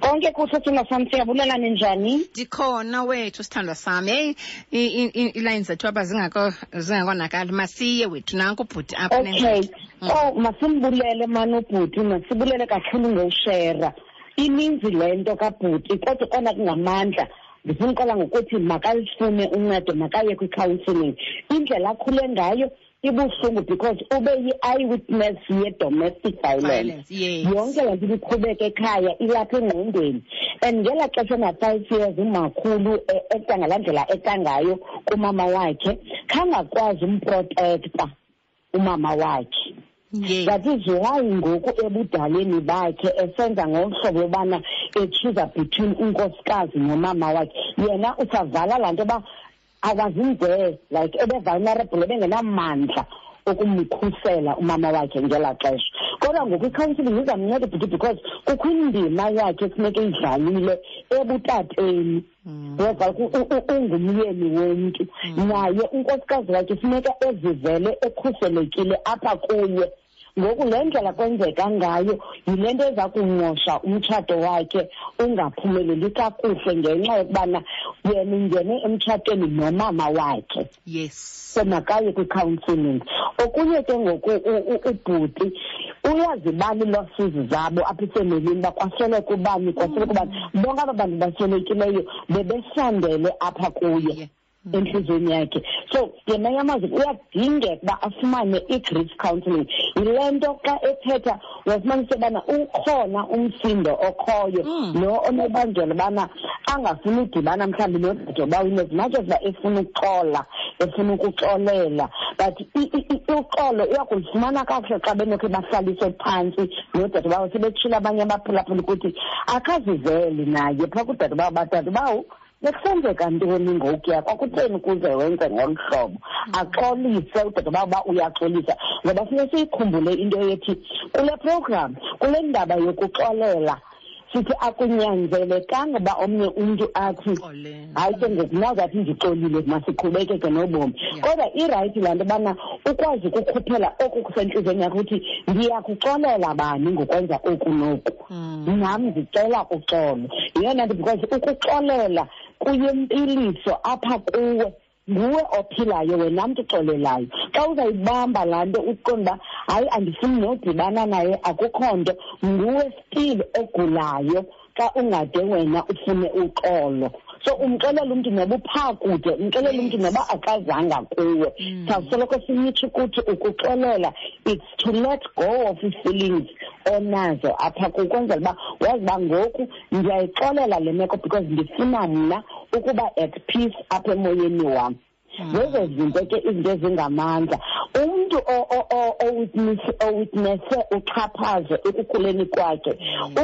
konke kusithina sami siyabulela ninjani? ndikhona wethu sithandwa sam heyi i- i- i- iilayini zethu apha zingako zingakonakali masiye wethu nanku ubhuti apha Okay. Mm. Oh, masimbulele mani ubhuti, masibulele kakhulu ngowushera. Ininzi lento kabhuti, kodwa kona kungamandla. Ndifuna uqala ngokuthi makalifune uncedo, makaye kwi-counselling. Indlela akhule ngayo ibuhlungu because ube yi-eyewitness ye-domestic violence. violence yes yonke laa nto ibiqhubeka ekhaya ilapha engqondweni and ngelaa xesha na-five years umakhulu eh, eta ngalaa ndlela eta ngayo kumama wakhe khangakwazi umprotekta umama wakhe yes that is why ngoku ebudaleni bakhe esenza ngohlobo lobana echuza between unkosikazi nomama wakhe. Yena usavala laa nto yoba akazinze like ebe-vulnerable ebengenamandla okumkhusela umama wakhe ngelaa xesha. Kodwa ngoku i-counselling izamnceda bhuti because kukho indima yakhe ekufuneka idlalile ebutateni. Mm. weva ku- u- u- ungumyeni womntu. Naye unkosikazi wakhe funeka ezivele ekhuselekile apha kuye. Ngoku le ndlela kwenzeka ngayo yile nto eza kuncosha umtshato wakhe ungaphumeleli kakuhle ngenxa yokubana yena ungene emtshatweni nomama wakhe. Yes. So makaye kwi-counselling. Okunye ke ngoku u- u- ubhuti uyazibala ii-losses zabo apha ifemelini uba kwasweleka ubani kwasweleka ubani? Bonke aba bantu baswelekileyo bebesandele apha kuye. Yeah. Entliziyweni yakhe. So yena yamazwi uyadingeka uba afumane i-grief counselling. Yile nto xa ethetha wafumanisa ubana ukhona umsindo okhoyo. Mm. lo onobangela ubana angafuni udibana mhlawumbi nodadewabawini as much as uba efuna ukuxola efuna ukuxolela but i- i- i- uxolo uyakulifumana kakuhle xa benokhe bahlaliswe phantsi nodadebawo sebetshile abanye abaphulaphula ukuthi akaziveli naye phaa kudadebawo badadebawo bekusenzeka ntoni ngokuya kwakutheni kuze wenze ngolu hlobo? Axolise udadebawo uba uyaxolisa ngoba funeka siyikhumbule into yethi kule program kule ndaba yokuxolela sithi akunyanzelekanga uba omnye umntu athi hayi ke ngoku nazathi ndixolile masiqhubekeke nobomi. Kodwa irayithi laa nto yobana ukwazi ukukhuphela oku kusentliziyweni yakho ukuthi ndiyakuxolela bani ngokwenza oku noku? Mm. nam ndicela uxolo yeyona nto because ukuxolela kuyempiliso apha kuwe nguwe ophilayo wena mntu uxolelayo. Xa uzayibamba laa nto uqonda uba hayi andifuni nodibana naye akukho nto nguwe still ogulayo xa ungade wena ufune uxolo. So umxelela umntu noba uphaa kude umxelela umntu noba akazanga kuwe. Mm. sawusoloko simitsho ukuthi ukuxolela it's to let go of ii-feelings onazo apha kuwe ukwenzela uba wazi uba ngoku ndiyayixolela le meko because ndifuna mna ukuba at peace apha emoyeni wam. Zezo zinto ke izinto ezingamandla. Umntu owitnesse uxhaphazo ekukhuleni kwakhe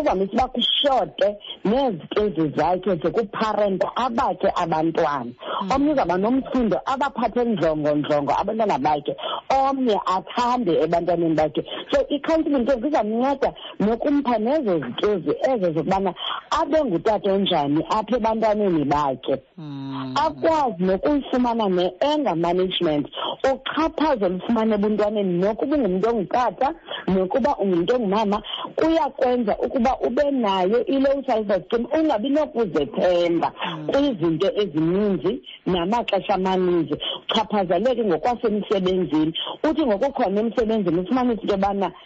uvamise uba kushote nezikezi zakhe zokuparenta abakhe abantwana. Omnye uzawuba nomsindo abaphathe ndlongondlongo abantwana bakhe omnye athande ebantwaneni bakhe. So i-counseling ke kuzamnceda nokumpha nezo zikezi ezo zokubana abe ngutata onjani apha ebantwaneni bakhe. Mm. akwazi nokuyifumana ne-anger management uxhaphazo olufumana ebuntwaneni nokuba ungumntu ongutata nokuba ungumntu ongumama kuyakwenza ukuba ube nayo i-low self esteem ungabi nokuzethemba kwizinto ezininzi namaxesha amaninzi. Uchaphazeleke ngokwasemsebenzini uthi ngokukhona emsebenzini ufumanise into yobana ku-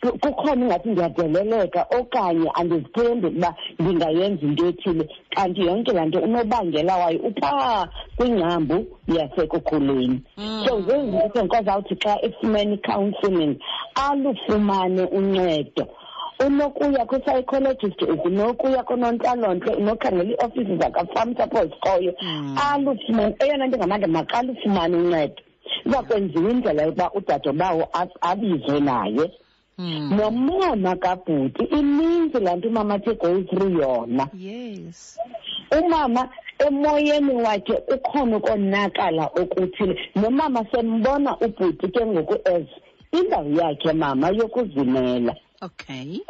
kukhona ingathi ndiyadeleleka okanye andizithembi ukuba ndingayenza into ethile kanti yonke laa nto unobangela wayo uphaa kwingcambu yasekukhuleni. So zezi zinto senkoza awuthi xa efumene i-counselling alufumane uncedo. Unokuya kwi-psychologist unokuya koonontlalontle unokhangela iiofisi zakafam support sikhoyo alufumane eyona nto ngamandla makalufumane uncedo. Iza kwenziwa indlela yokuba udadobawo a- abizwe naye. Mm. Nomama kabhuti ininzi laa nto umama athi go through yona. Yes. Umama emoyeni wakhe ukhona ukonakala okuthile. Nomama sembona ubhuti ke ngoku as indawo yakhe mama yokuzimela. Okay.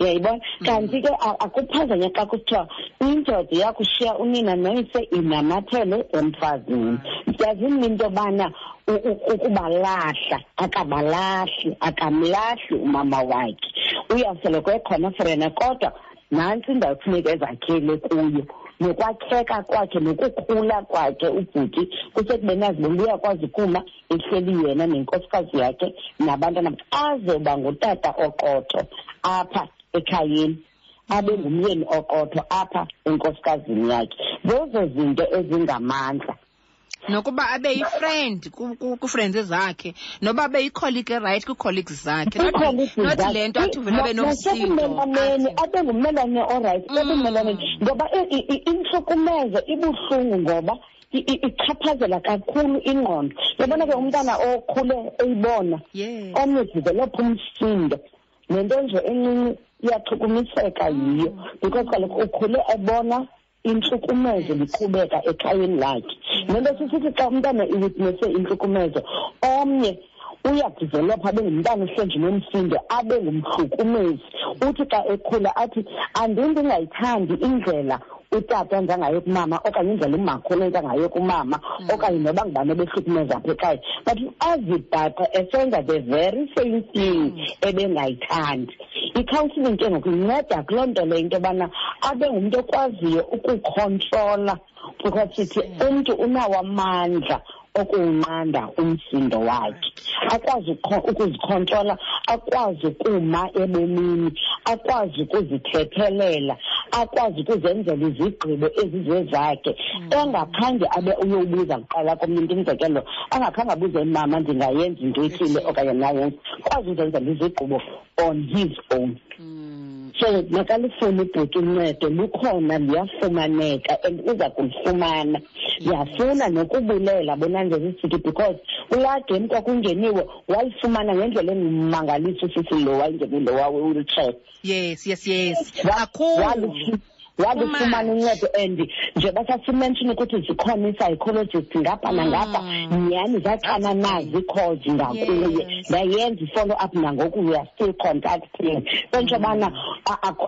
Uyayibona kanti ke akuphazanya xa kuthiwa indoda yakushiya unina noyise inamathele emfazini. Yazini into yobana ukubalahla akabalahli akamlahli umama wakhe. Uyawusoloko ekhona frena kodwa nantsi indawo kufuneka ezakhele kuyo nokwakheka kwakhe nokukhula kwakhe ubhuti kusekubeni azibona uyakwazi ukuma ehleli yena nenkosikazi yakhe nabantwana azoba ngutata oqotho apha ekhayeni abe ngumyeni oqotho apha enkosikazini yakhe. Zezo zinto ezingamandla. Nokuba abe yifriend ku- ku- kufriends zakhe noba abe yicolleague erayithi kwii-colleagues zakhe Not- le nto athi uvele abe athi, abe ngummelwane orayithi Mm. ekumelaneni ngoba intlukumezo ibuhlungu ngoba ichaphazela kakhulu ingqondo. Yabona ke umntana okhule eyibona yes. omnye developha umsindo nento nje encinci iyachukumiseka yiyo because kaloku ukhule ebona intlukumezo liqhubeka ekhayeni lakhe. Le nto sisithi xa umntana iwitnesse intlukumezo omnye uyadevelopha abe ngumntana ohlenje nomsindo abe ngumhlukumezi. Uthi xa ekhula athi andini ndingayithandi indlela utata enza ngayo kumama okanye indlela umakhulu enza ngayo kumama okanye noba ngubani ebehlukumeza apha ekhaya. But azibhaqa esenza the very same thing ebengayithandi. I-counselling ke ngoku inceda kuloo nto leyo into yobana abe ngumntu okwaziyo ukukhontrola because sithi umntu unawo amandla okuwunqanda umsindo wakhe. Akwazi ukho- ukuzikhontrola akwazi ukuma ebomini akwazi ukuzithethelela akwazi ukuzenzela izigqibo ezizezakhe engakhange abe uyobuza kuqala komnye umntu umzekelo angakhange abuze mama ndingayenza into ethile okanye nayenza kwazi uzenzela izigqibo on his own. Mm. so makalifune ibhuti uncedo lukhona luyafumaneka and uza kulifumana. Ndiyafuna nokubulela bonanjeza isithi because kulaa game kwakungeniwe walifumana ngendlela engumangalisa usisi lo wayengenile wawe-wheelchair yes yes yes. Wa- kakhulu. Walifumana uncedo and njengoba sasimenshini ukuthi zikhona ii-psychologist ngapha nangapha. Mm. nyhani zaqana nazo ii-calls ngakuye. Ndayenza i-follow up nangoku we are still contacting. Entsho yobana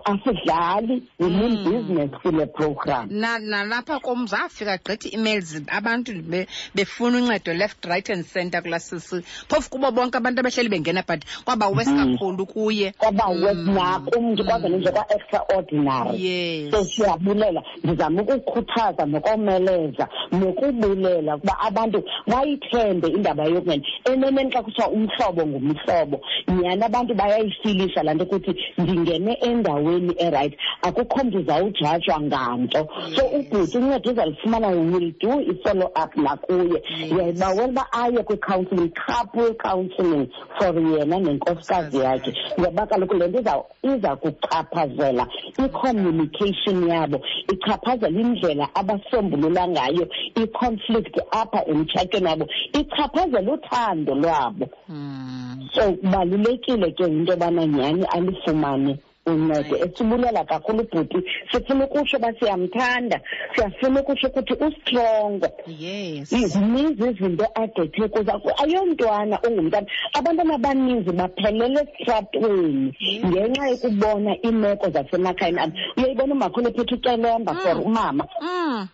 asidlali we mean Mm. business kule program. Na nalapha kum zafika gqithi emails abantu be- befuna uncedo left right and center kulaa sisi phofu kubo bonke abantu abahleli bengena but kwaba wes Mm. kakhulu kuye. Kwaba Mm. nakumntu kwaze nje kwa-extraordinary. So siyabulela ndizama ukukhuthaza nokomeleza nokubulela ukuba abantu bayithembe indaba yokungena eneneni xa kuthiwa umhlobo ngumhlobo. Nyhani abantu bayayifilisha laa nto ukuthi ndingene endaweni erayithi akukho mntu uzawujajwa nganto. So ubhuti uncedo uzalifumana will do i-follow up nakuye. Yes. uyayibawela uba aye kwi-counselling couple counselling for yena nenkosikazi yakhe. Ngoba kaloku le nto iza- iza kuchaphazela i-communication ecommunication yabo ichaphazela indlela abasombulula ngayo i-conflict apha emtshatweni wabo ichaphazela uthando lwabo Mm. so kubalulekile ke into yobana nyhani alifumane uncedo Right. esibulela kakhulu ubhuti sifuna ukutsho uba siyamthanda siyafuna ukutsho ukuthi ustrongo yes zininzi izinto adethe kuzo ayomntwana ungumntana abantwana abaninzi baphelele esitratweni Yes. ngenxa yokubona iimeko zasemakhayeni abo uyayibona umakhulu ephethe ucelemba for umama Mm.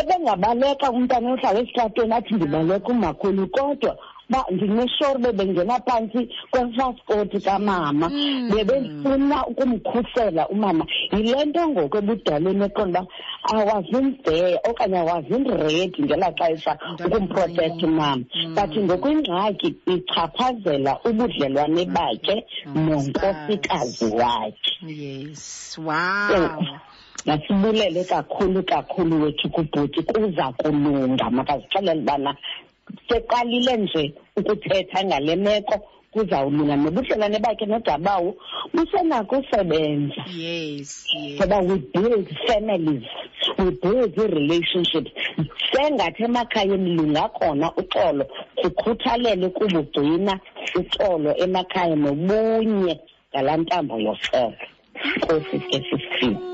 ebengabaleka umntana ohlala esitratweni athi ndibaleka umakhulu kodwa ba ndinesure bebengena phantsi kwefasikoti kamama. Mm. bebefuna ukumkhusela umama. Yile nto ngoku ebudaleni eqonda uba awazimdere okanye awazimredi ngelaa xesha ukumprotect umama. Mm. but ngokwingxaki ichaphazela ubudlelwane bakhe nonkosikazi wakhe. Yes. Wow. masibulele kakhulu kakhulu wethu kubhuti kuza kulunga. Makazixelele ubana seqalile nje ukuthetha ngale meko kuzawulunga nobudlelwane bakhe nodabawo busenako usebenza. Yes yes. Ngoba we build families we build ii-relationships sengathi emakhayeni lungakhona uxolo sikhuthalele ukubugcina uxolo emakhaya nobunye ngalaa ntambo yoxolo nkosi ke sisifile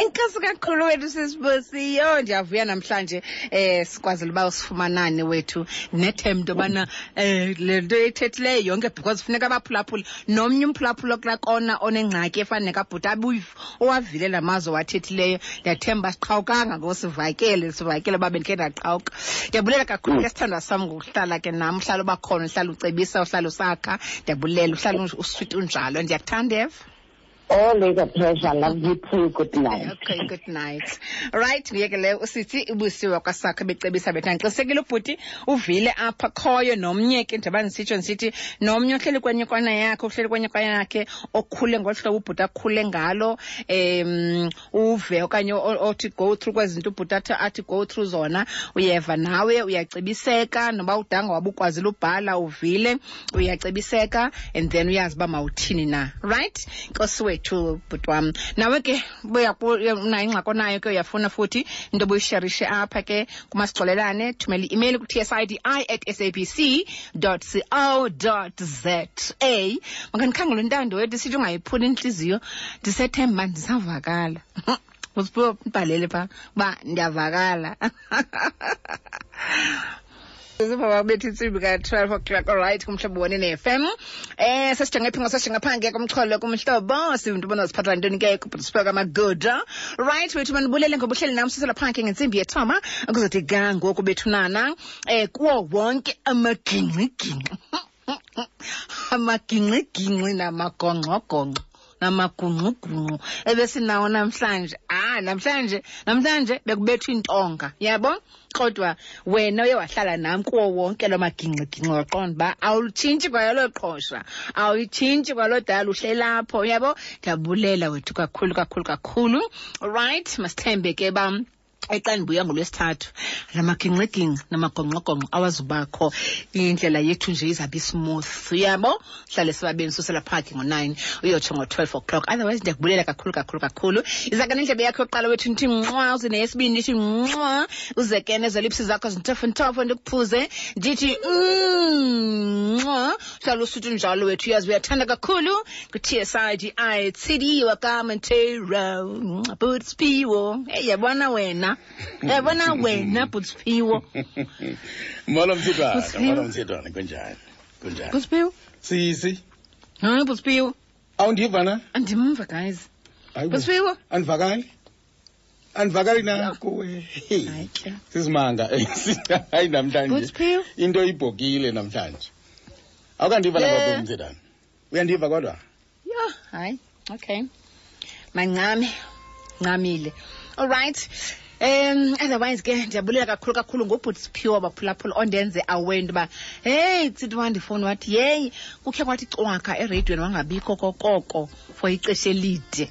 enkosi kakhulu wethu sisibosiyo ndiyavuya namhlanje eh sikwazile uba usifumanane wethu nethem into yobana um le nto ethethileyo yonke because funeka abaphulaphula nomnye umphulaphula okula kona onengxaki efana nekabhuta abuyiv- owavile la mazwe wathethileyo. Ndiyathemba siqhawukanga ngosivakele sivakele sivakele uba bendikhe ndaqhawuka. Ndiyabulela kakhulu. Ke sithandwa sam ngokuhlala ke nam uhlala ubakhona uhlala ucebisa uhlala usakha. Ndiyabulela uhlala uswiti unjalo. Ndiyakuthanda eva always a pleasure. Love you too. Good night. Okay good night. Right nguyeke leyo usithi ubusiwe kwasakho becebisa bethu andixisekile ubhuti uvile apha khoyo nomnye ke njengoba ndisitsho ndisithi nomnye ohleli kwenye kwana yakhe ohleli kwenye kwana yakhe okhule ngolu hlobo ubhuti akhule ngalo um uve okanye othi go through kwezinto ubhuti athi, athi go through zona uyeva nawe uyacebiseka noba udanga waba ukwazile ubhala uvile uyacebiseka and then uyazi uba mawuthini na. Right? Nkosi wethu bhuti wam nawe ke unayo ingxaki onayo ke uyafuna futhi into obuyisherishe apha ke kumasixolelane thumela i-email ku-tsidi at sabc co za makandikhangela intando wethu sithi ungayiphuli intliziyo ndisethemba ndisavakala. Uziphiwe mbhalele phaa uba ndiyavakala ziva babetha intsimbi ka-twelve o'clock olrayithi kumhlobo wone ne-fm um eh, sasijengephingo sasijengephange kumcholo kumhlobo. Sivinto ubona ziphathwa ntoni ke kubhutisipa kwamagoda. Right wethu manibulele ngoba uhleli nam siselaphange ngentsimbi yethoma. Kuzothi ga ngoku bethunana um eh, kuwo wonke amagingqigingqi amagingqigingqi namagongqogongqo namagungxugungxu ebesinawo namhlanje. Ah namhlanje namhlanje bekubethwa intonga. Yabo? Kodwa wena uye wahlala nam kuwo wonke lo magingxigingxi waqonda uba awulutshintshi kwayolo qhosha awuyitshintshi kwalo dala uhle lapho. Yabo? Ndiyabulela wethu kakhulu kakhulu kakhulu. Right masithembe ke bam. Exa ndibuya ngolwesithathu. Na magingxigingxi namagongxogongxo awazubakho. Indlela yethu nje izawube ismooth uyabo hlale sibabeni susela phakhe ngo-nine. Uyotsho ngo-twelve o'clock. Otherwise ndiyakubulela kakhulu kakhulu kakhulu. Izake nendlebe yakho yokuqala wethu ndithi nqwa uze neyesibini ndithi nqwa uzekene nezolipsi zakho zintofontofo ndikuphuze. Ndithi mm, nqwa hlala usuthi njalo wethu. Uyazi uyathanda kakhulu kwi-tsidi tsidiwa wakamantera butspiwo hey yabona wena yabona eh, wena butspiwo molo Kusifiwe. molo kunjani? Kunjani? Butspiwo sisi. Hayi butspiwo awundiva na andimva guys. Butspiwo andivakali. Andivakali na kuwe hayi ke. Sisimanga. Hayi namhlanje. Into ibhokile namhlanje. Awukandiva lapha eh. uyandiva kodwa? Yeah, hayi. Okay. Mancame. Ncamile. All right. Um otherwise ke ndiyabulela kakhulu kakhulu ngobhuti siphiwe baphulaphula ondenze aware into uba heyi tsithi wandifowuni wathi yeyi kukhe kwathi cwaka ereydiweni wangabikho kokoko for ixesha elide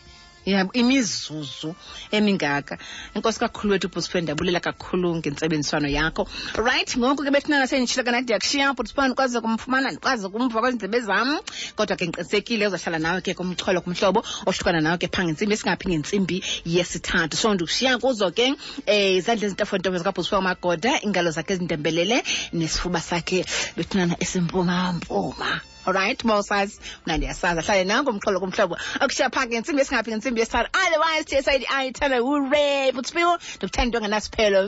yabo imizuzu emingaka. Enkosi kakhulu wethu bhutsipho ndiyabulela kakhulu ngentsebenziswano yakho. Right ngoku ke bethina senditshilo kana ndiyakushiya bhutsipho ndikwazi kumfumana ndikwazi kumva kwezindlebe zam. Kodwa ke ndiqinisekile uzahlala nawe ke kumcholo kumhlobo ohlukana nawe ke phaa ngentsimbi esingaphi ngentsimbi yesithathu. So ndikushiya kuzo ke um izandla ezintofontofe zikabhutsipho umagoda iingalo zakhe ezindembelele nesifuba sakhe bethinana esimpumampuma alright mawusazi mna ndiyasazi ahlale nango umxholo kumhlobo. Akushiya phaa ngentsimbi esingaphi ngentsimbi yesithathu otherwise tsidi ayithanda ure utspiwo ndikuthanda into engenasiphelo.